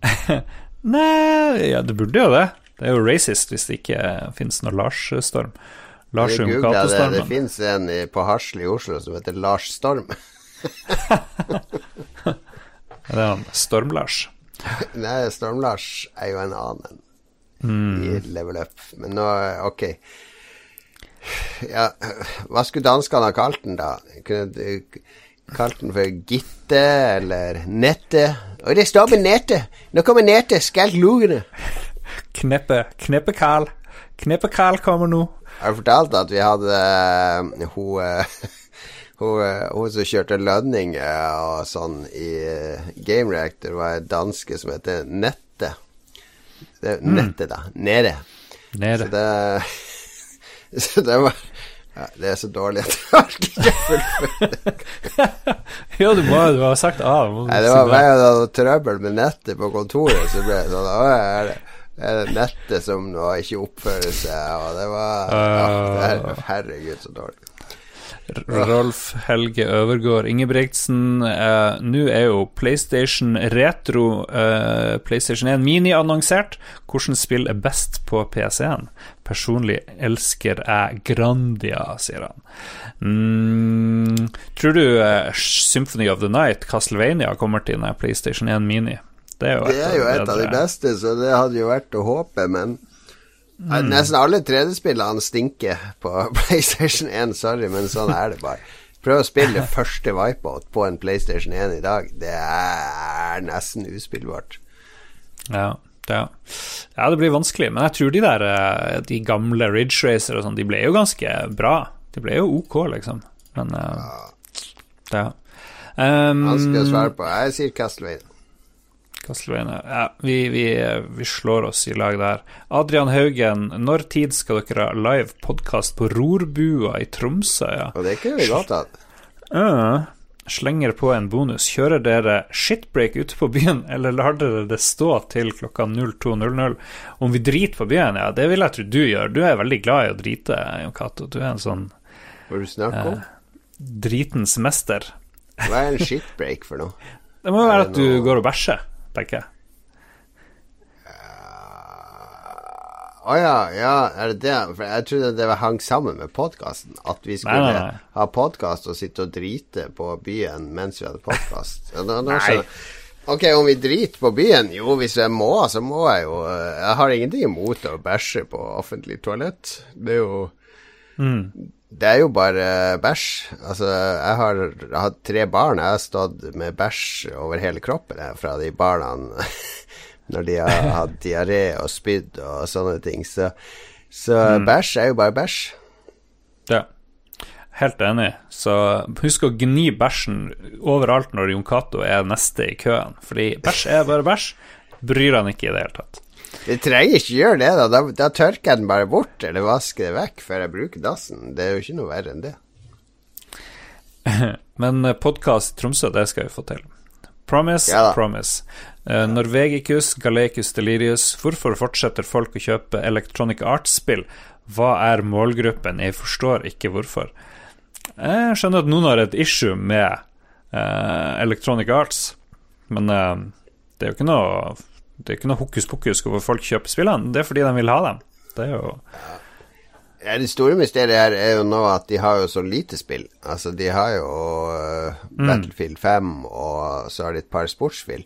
Nei, ja, det burde jo det. Det er jo racist hvis det ikke finnes noe Lars-storm. Lars Jeg googlet det, det finnes en på Hasle i Oslo som heter Lars Storm. Det er han Storm-Lars. Nei, Storm-Lars er jo en annen Mm. i Level Up. Men nå, ok. Ja, hva skulle danskene ha kalt den, da? Kunne kalt den for Gitte eller Nette? Og det står med Nette! Nå kommer Nette, skalt lugene! Kneppe, Kneppe-Karl. Kneppe-Karl kommer nå. Har du fortalt at vi hadde uh, hun, uh, hun, eh, hun som kjørte lønning og sånn i Game Reactor, var en danske som heter Nette. Det er Nette, da. Nede. Så Nede. det Så det var ja, Det er så dårlig at jeg orker ikke fullføre. Ja, du må jo ha sagt A. Nei, det var meg hver hadde trøbbel med nettet på kontoret, så ble jeg sånn Å, er det, er det nettet som nå ikke oppfører seg? Og det var ja, det er, Herregud, så dårlig. Rolf Helge Øvergård Ingebrigtsen. Eh, Nå er jo PlayStation Retro eh, PlayStation 1 Mini annonsert. Hvilket spill er best på PC-en? Personlig elsker jeg Grandia, sier han. Mm, tror du eh, Symphony of the Night, Castlevania, kommer til denne PlayStation 1 Mini? Det er jo Det er jo et av de beste, så det hadde jo vært å håpe, men Nei, Nesten alle 3D-spillene stinker på PlayStation 1, sorry, men sånn er det bare. Prøv å spille det første Wipeout på en PlayStation 1 i dag. Det er nesten uspillbart. Ja, det, ja, det blir vanskelig. Men jeg tror de der eh, De gamle Ridge Racer og sånn, de ble jo ganske bra. De ble jo ok, liksom. Men eh, ja. Um, Vanskelig å svare på. Jeg sier Castlevania. Castlevania. Ja, vi, vi, vi slår oss i lag der. Adrian Haugen, når tid skal dere ha live podkast på Rorbua i Tromsø? Ja. Og det kunne vi godt da. Øh, slenger på en bonus. Kjører dere shitbreak ute på byen, eller lar dere det stå til klokka 02.00? Om vi driter på byen, ja, det vil jeg tro du gjør. Du er veldig glad i å drite, Jon Cato. Du er en sånn Hva er det du snakker om? dritens mester. Hva er en shitbreak for noe? Det må jo Er være at du går og bæsjer, tenker jeg. Å ja, ja, er det det? For jeg trodde det var hang sammen med podkasten. At vi skulle Nei, nei, nei. ha podkast og sitte og drite på byen mens vi hadde podkast. Ok, om vi driter på byen? Jo, hvis jeg må, så må jeg jo. eh, Jeg har ingenting imot å bæsje på offentlig toalett. Det er jo Det er jo bare bæsj. Altså, jeg har hatt tre barn. Jeg har stått med bæsj over hele kroppen jeg, fra de barna når de har hatt diaré og spydd og sånne ting. Så, så bæsj er jo bare bæsj. Ja. Helt enig. Så husk å gni bæsjen overalt når Jon Cato er neste i køen. Fordi bæsj er bare bæsj. Bryr han ikke i det hele tatt. Jeg trenger ikke gjøre det, da. da. Da tørker jeg den bare bort, eller vasker det vekk før jeg bruker dassen. Det er jo ikke noe verre enn det. Men podkast Tromsø, det skal vi få til. Promise, Ja promise. Uh, Norvegicus, Galecus Delirius. Hvorfor fortsetter folk å kjøpe Electronic Arts-spill? Hva er målgruppen? Jeg forstår ikke hvorfor. Jeg skjønner at noen har et issue med uh, Electronic Arts, men uh, det er jo ikke noe Det er ikke noe hokus pokus hvorfor folk kjøper spillene. Det er fordi de vil ha dem. Det er jo Ja, det store mysteriet her er jo nå at de har jo så lite spill. Altså, de har jo uh, Battlefield 5, og så har de et par sportsspill.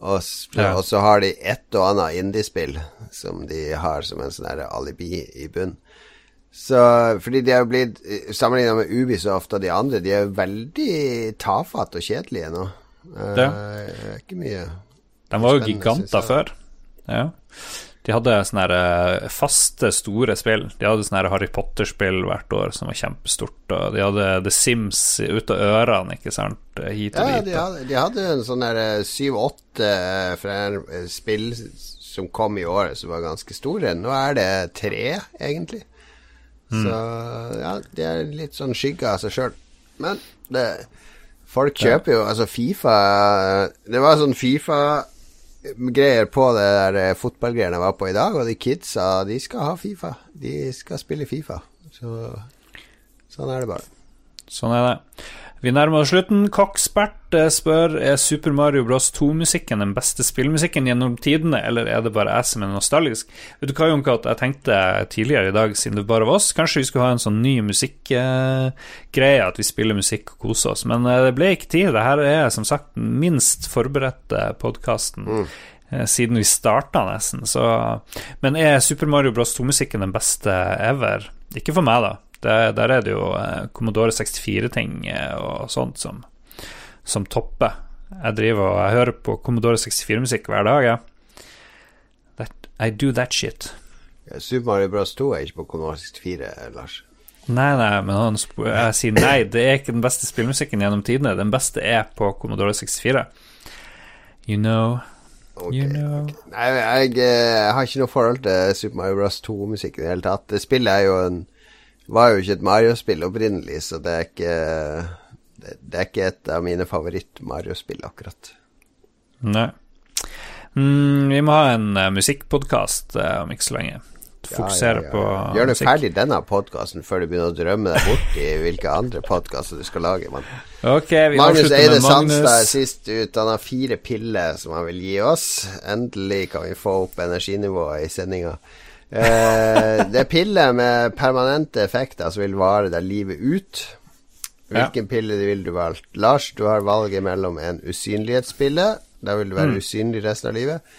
Og, Ja. og så har de et og annet indiespill som de har som en sånn alibi i bunn. Så fordi de har blitt Sammenligna med Ubisoft og de andre, de er jo veldig tafatte og kjedelige nå. Det er Ikke mye De var jo giganter før. Ja. De hadde sånne eh, faste, store spill. De hadde sånne Harry Potter-spill hvert år som var kjempestort. Og de hadde The Sims ut av ørene, ikke sant, hit og Ja, dit. de hadde, de hadde en sånn der syv-åtte Spill en som kom i året som var ganske store. Nå er det tre, egentlig. Så ja, det er litt sånn skygge av seg sjøl. Men det Folk kjøper jo Altså, Fifa Det var sånn Fifa-greier på det der eh, fotballgreiene jeg var på i dag, og de kidsa, de skal ha Fifa. De skal spille Fifa. Så sånn er det bare. Sånn er det. Vi nærmer oss slutten. Kokkspert eh, spør er Super Mario Bros 2-musikken den beste spillmusikken gjennom tidene, eller er det bare jeg som er nostalgisk? Vet du hva, Jonkat, jeg tenkte tidligere i dag, siden det bare var oss, kanskje vi skulle ha en sånn ny musikkgreie, at vi spiller musikk og koser oss, men eh, det ble ikke tid. Det her er som sagt den minst forberedte podkasten. Mm Siden vi starta, nesten. Så, men er Super Mario Bros 2-musikken den beste ever? Ikke for meg, da. Det, der er det jo eh, Commodore 64-ting eh, og sånt som, som topper. Jeg driver og jeg hører på Commodore 64-musikk hver dag, jeg. Ja. I do that shit. Super Mario Bros 2 er ikke på Commodore 64, Lars. Nei, nei, men han jeg sier nei, det er ikke den beste spillmusikken gjennom tidene. Den beste er på Commodore 64. You know Okay, You know. ok. Nei, jeg, jeg har ikke noe forhold til Super Mario Bros 2-musikk i det hele tatt. Det spillet er jo en var jo ikke et Mario-spill opprinnelig, så det er ikke det, det er ikke et av mine favoritt-Mario-spill, akkurat. Nei. Mm, vi må ha en uh, musikkpodkast uh, om ikke så lenge. Fokusere på Gjør du musikk. ferdig denne podkasten før du begynner å drømme deg bort i hvilke andre podkaster du skal lage. Man. Okay, vi Magnus Eide Sandstad er sist ut. Han har fire piller som han vil gi oss. Endelig kan vi få opp energinivået i sendinga. Eh, det er piller med permanente effekter som vil vare deg livet ut. Hvilken pille vil du valgt? Lars, du har valget mellom en usynlighetspille. Da vil du være usynlig resten av livet.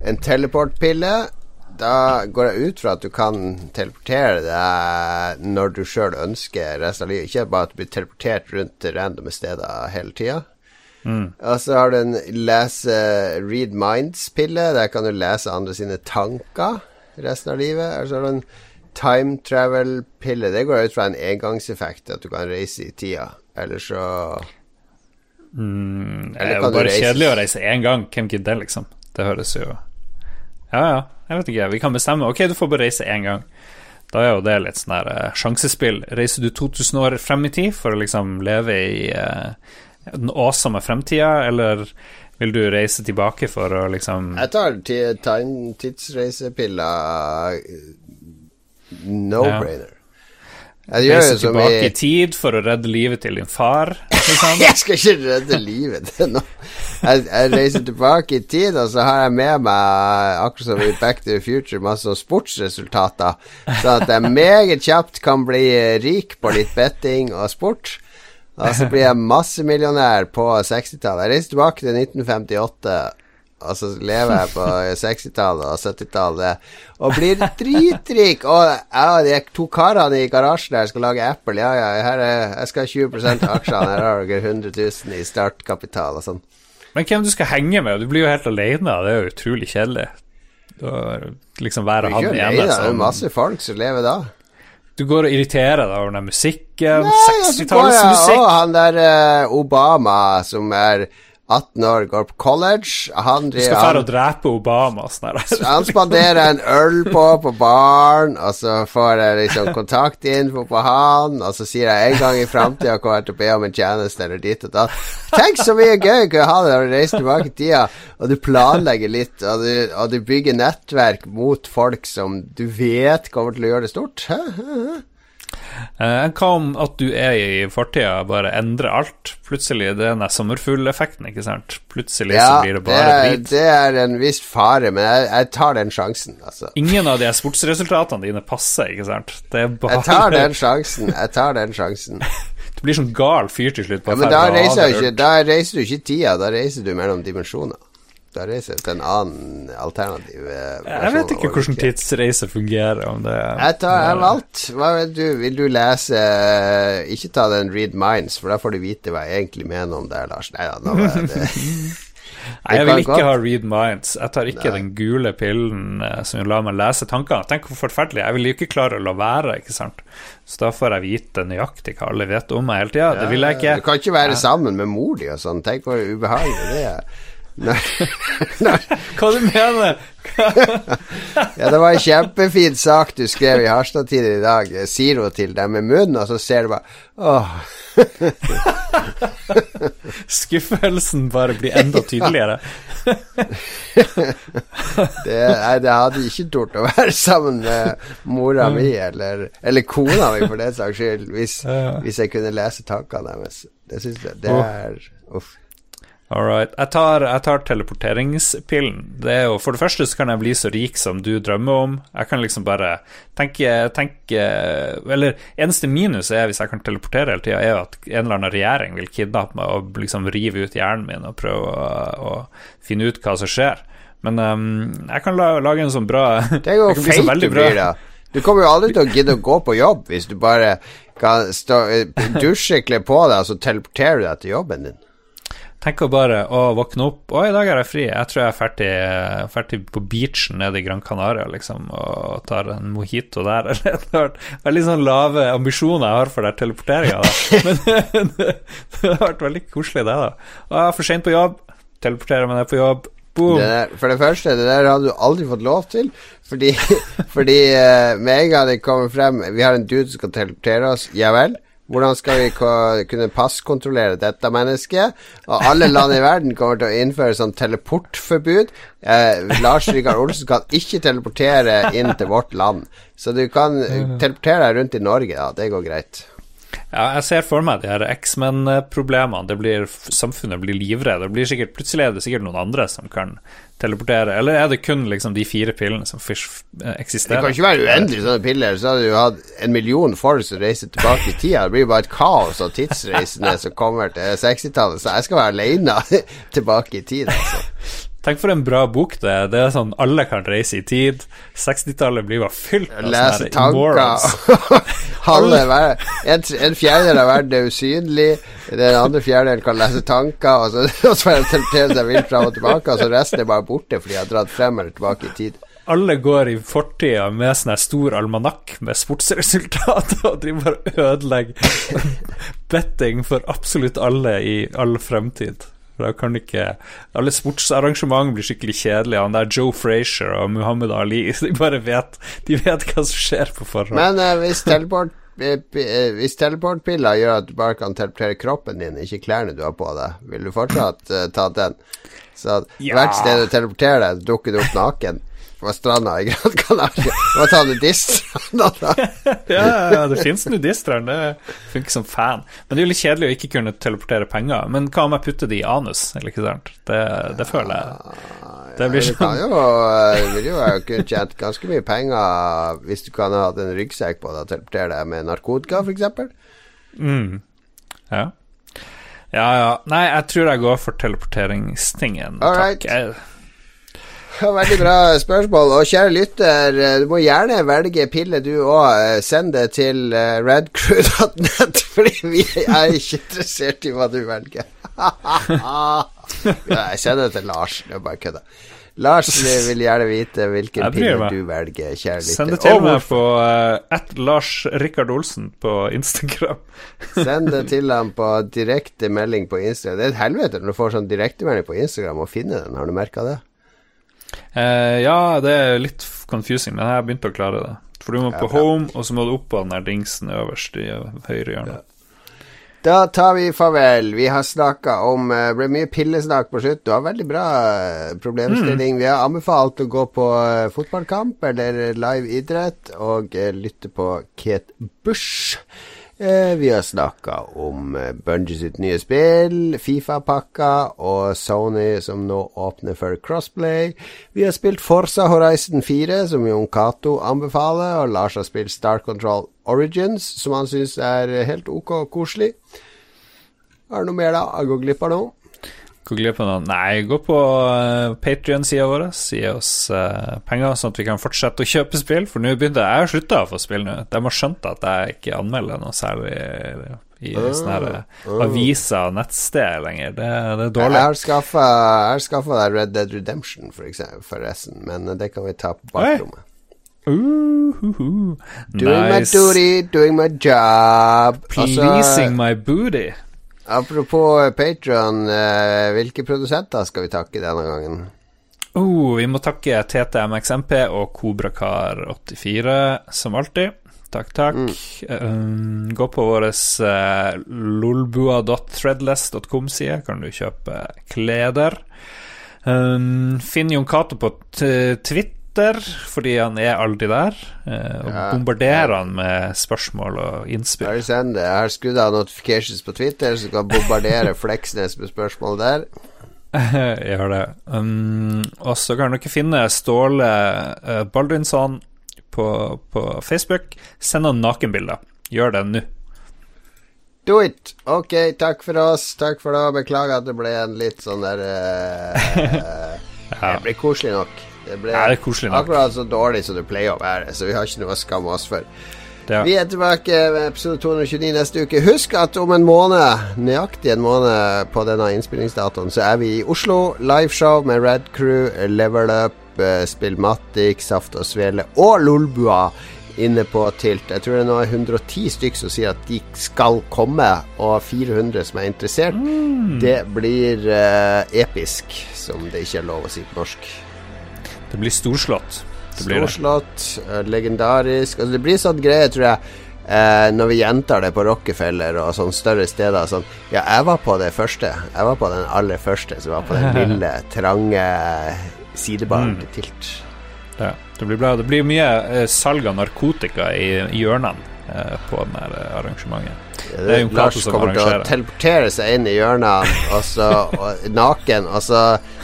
En teleportpille. Da går jeg ut fra at du kan teleportere deg når du sjøl ønsker resten av livet. Ikke bare at du blir teleportert rundt til randome steder hele tida. Og så har du en lese Read Minds-pille. Der kan du lese andre sine tanker resten av livet. Og så har du en time travel-pille. Det går ut fra en engangseffekt, at du kan reise i tida. Eller så Mm, det er jo bare reise- kjedelig å reise én gang. Hvem gidder det, liksom? Det høres jo Ja, ja, jeg vet ikke. Vi kan bestemme. Ok, du får bare reise én gang. Da er jo det litt sånn der uh, sjansespill. Reiser du 2000 år frem i tid for å liksom leve i uh, den awesome fremtida, eller vil du reise tilbake for å liksom Jeg tar tidsreisepilla no-brainer. Jeg gjør Reise tilbake i i tid for å redde livet til din far? Jeg skal ikke redde livet til noen. Jeg, jeg reiser tilbake i tid, og så har jeg med meg, akkurat som i Back to the Future, masse sportsresultater. Så at jeg meget kjapt kan bli rik på litt betting og sport. Og så blir jeg massemillionær på 60-tallet. Jeg reiser tilbake til 1958. Og så lever jeg på 60-tallet og 70-tallet og blir dritrik. Og ja, de to karene i garasjen der skal lage Apple. Ja, ja, er, jeg skal ha 20 av aksjene. Her har dere 100 000 i startkapital og sånn. Men hvem du skal henge med? Du blir jo helt alene. Det er jo utrolig kjedelig. Liksom være han ene det, det er jo masse folk som lever da. Du går og irriterer deg over den musikken. Nei, og så går jeg, Sekstitallsmusikk. og han der eh, Obama som er 18 år, går på college. Han, Du skal dra og drepe Obama. Sånn han spanderer en øl på på baren, og så får jeg liksom kontaktinfo på han, og så sier jeg en gang i framtida kommer jeg til å be om en tjeneste eller ditt og datt. Tenk så mye gøy du ha det når du reiser tilbake i tida, og du planlegger litt, og du, og du bygger nettverk mot folk som du vet kommer til å gjøre det stort. Hæ? Hæ? Hæ? Eh, Hva om at du er i fortida, bare endrer alt? Plutselig det er den sommerfugleffekten, ikke sant? Plutselig så blir det bare drit. det er en viss fare, men jeg, jeg tar den sjansen, altså. Ingen av de sportsresultatene dine passer, ikke sant? Det bare Jeg tar den sjansen. Jeg tar den sjansen. Du blir sånn gal fyr til slutt. Ja, men da reiser, ikke, da reiser du ikke tida, da reiser du mellom dimensjoner. Da reiser du til en annen alternativ versjon. Jeg vet ikke hvordan tidsreise fungerer. Om det Jeg tar, jeg har valgt. Hva vil du? Vil du lese eh, Ikke ta den Read Minds, for da får du vite hva jeg egentlig mener om det, Lars. Nei da, nå var jeg det. Nei, jeg vil ikke godt- ha read minds. Jeg tar ikke den gule pillen eh, som lar meg lese tankene. Tenk hvor forferdelig. Jeg vil jo ikke klare å la være, ikke sant. Så da får jeg vite nøyaktig hva alle vet om meg hele tida. Det vil jeg ikke. Du kan ikke være sammen med mor di og sånn. Tenk hvor ubehagelig det er. Nei, nei, Hva du mener ja, det var en kjempefin sak du skrev i Harstad-tiden i dag. Sier hun til dem med munnen, og så ser du bare Åh. Skuffelsen bare blir enda tydeligere. det, nei, det hadde ikke tort å være sammen med mora mi, eller, eller kona mi for den saks skyld, hvis, hvis, jeg kunne lese tankene deres. Det syns jeg Det er Uff. All right. Jeg tar, jeg tar, teleporteringspillen. Det er jo, For det første så kan jeg bli så rik som du drømmer om. Jeg kan liksom bare tenke, tenke Eller eneste minus er hvis jeg kan teleportere hele tida, er jo at en eller annen regjering vil kidnappe meg og liksom rive ut hjernen min og prøve å, å finne ut hva som skjer. Men um, jeg kan la, lage en sånn bra Det er jo feit du blir, da. Du kommer jo aldri til å gidde å gå på jobb hvis du bare kan stå, dusje, kle på deg, og så teleporterer du deg til jobben din. Tenker bare å våkne opp Å, i dag er jeg fri. Jeg tror jeg er ferdig, ferdig på beachen nede i Gran Canaria, liksom, og tar en mojito der. Eller litt sånn lave ambisjoner jeg har for den teleporteringa, Men det, har vært veldig koselig, det, da. Jeg er for seint på jobb. Teleporterer meg ned på jobb. Boom. Det der, for det første, det der hadde du aldri fått lov til. Fordi, fordi uh, med en gang det kommer frem Vi har en dude som skal teleportere oss. Ja vel? Hvordan skal vi kunne passkontrollere dette mennesket? Og alle land i verden kommer til å innføre sånn teleportforbud. Eh, Lars Rikard Olsen kan ikke teleportere inn til vårt land. Så du kan teleportere deg rundt i Norge, da. Det går greit. Ja, jeg ser for meg de her X-Men-problemene. Samfunnet blir livredd. Plutselig er det sikkert noen andre som kan teleportere. Eller er det kun liksom de fire pillene som eh, eksisterer? Det kan ikke være uendelig sånne piller. Så hadde du hatt en million folk som reiser tilbake i tida. Det blir bare et kaos av tidsreisende som kommer til 60-tallet. Så jeg skal være aleine tilbake i tid, altså. Tenk for en bra bok det er. Det er sånn alle kan reise i tid. 60-tallet blir bare fylt av Lese tanker. Halve, en, en fjerdedel av verden er usynlig. Den andre fjerdedelen kan lese tanker, og så, og så teleportere seg vilt fram og tilbake, og så resten er bare borte fordi jeg har dratt frem eller tilbake i tid. Alle går i fortida med sånn stor almanakk med sportsresultater og driver bare ødelegger betting for absolutt alle i all fremtid. For da kan ikke Alle sportsarrangement blir skikkelig kjedelige. Han der Joe Frazier og Muhammed Ali De bare vet De vet hva som skjer på forhånd. Men eh, hvis teleport hvis teleportpiller gjør at du bare kan teleportere kroppen din, ikke klærne du har på deg, vil du fortsatt eh, ta den? Så ja. hvert sted du teleporterer deg, dukker du opp naken på stranda i Gran Canaria. og ta nudiststranda der. ja, ja, det fins nudiststrand. Det funker som fan. Men det er jo litt kjedelig å ikke kunne teleportere penger. Men hva om jeg putter det i anus, eller ikke sant? Det, det føler jeg. Det blir sånn. Ja, du eh, vil jo kunne tjent ganske mye penger hvis du kan ha hatt en ryggsekk på deg og teleportere deg med narkotika, f.eks. Mm. Ja. Ja, ja. Nei, jeg tror jeg går for teleporteringstingen. All right. Takk. Jeg Veldig bra spørsmål. Og kjære lytter, du må gjerne velge pille, du òg. Send det til eh, radcrew.net, fordi vi er ikke interessert i hva du velger. Jeg sender det til Lars. Det er bare kødda. Lars vil gjerne vite hvilken pille du velger, kjære lytter. Send det til meg på uh, Lars Rikard Olsen på Instagram. Send det til ham på direktemelding på Instagram. Det er et helvete når du får sånn direktemelding på Instagram og finner den. Har du merka det? Eh, ja, det er litt confusing, men jeg har begynt å klare det. For du må på home, og så må du opp på den der dingsen øverst i høyre hjørne. Ja. Da tar vi farvel. Vi har snakka om Det uh, ble mye pillesnakk på slutt. Du har veldig bra uh, problemstilling. Mm. Vi har anbefalt å gå på uh, fotballkamp eller live idrett og lytte på Kate Bush. Eh, vi har snakka om eh, Bungie sitt nye spill, Fifa-pakka og Sony som nå åpner for crossplay. Vi har spilt Forsa Horizon 4, som Jon Cato anbefaler, og Lars har spilt Star Control Origins, som han syns er helt ok og koselig. Har du noe mer, da? Jeg går glipp av noe? Gå glipp av noe? Nei, gå på uh, eh, Patrion-sida vår. Gi oss uh, penger, sånn at vi kan fortsette å kjøpe spill. For nå begynte jeg å slutte å få spill nå. De har skjønt at jeg ikke anmelder noe særlig i uh, sånne her, aviser og nettsteder lenger. Det, det, er dårlig. Jeg har skaffa deg Red Dead Redemption, for eksempel, forresten, men det kan vi ta på bakrommet. Uh, uh, uh. Doing nice. my duty, doing my job. Pleasing altså, my booty. Apropos Patron, uh, hvilke produsenter skal vi takke denne gangen? Oh, vi må takke TTMXMP og Kobrakar84, som alltid. Takk, takk. Um, gå på vår uh, lolbua.threadless.com-side, kan du kjøpe kleder. Um, finn Jon Cato på t- Twitter, fordi han er aldri der. Uh, og Ja. bombarderer han med spørsmål og innspill. Jeg har skrudd av notifications på Twitter, så du kan bombardere Fleksnes med spørsmål der. Gjør det. Um, og så kan dere finne Ståle uh, Baldrinsson på, på Facebook. Send noen nakenbilder. Gjør det nå. Do it! Ok, takk for oss. Takk for det. Beklager at det ble en litt sånn der uh, Ja. Det ble koselig nok. Det ble Ja, det er akkurat så dårlig som det pleier å være, så vi har ikke noe å skamme oss for. Det, Vi er tilbake med episode 229 neste uke. Husk at om en måned, nøyaktig en måned på denne innspillingsdatoen, så er vi i Oslo. Liveshow med Red Crew, Level Up, eh, Spillmatic, Saft og Svele og Lolbua inne på Tilt. Jeg tror det nå er 110 stykk som sier at de skal komme, og 400 som er interessert. Det blir uh, episk, som det ikke er lov å si på norsk. Det blir storslått. Det blir. Storslått, eh, legendarisk altså, Det blir sånn greie, tror jeg, eh, når vi gjentar det på Rockefeller og sånne større steder. Sånn Ja, jeg var på det første. Jeg var på den aller første, som var på den lille, trange sidebaren Mm. til Tilt. Ja, det blir bra. Det blir mye eh, salg av narkotika i, i hjørnene på den her eh, arrangementet. Det er jo Lars som kommer til å teleportere seg inn i hjørnet og så og, naken, og så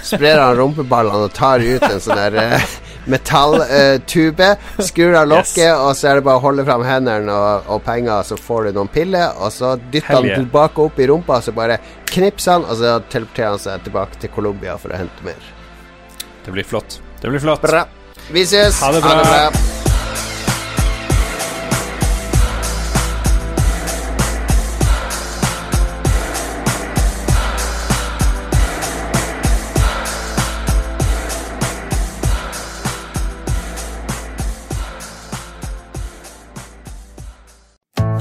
sprer han rumpeballene og tar ut en sånn der eh, metalltube. skrur av lokket, Yes. og så er det bare å holde fram hendene og, og penger, så får du noen piller, og så dytter han tilbake opp i rumpa, og så bare knipser han, og så teleporterer han seg tilbake til Colombia for å hente mer. Det blir flott. Det blir flott. Bra. Vi ses. Ha det bra.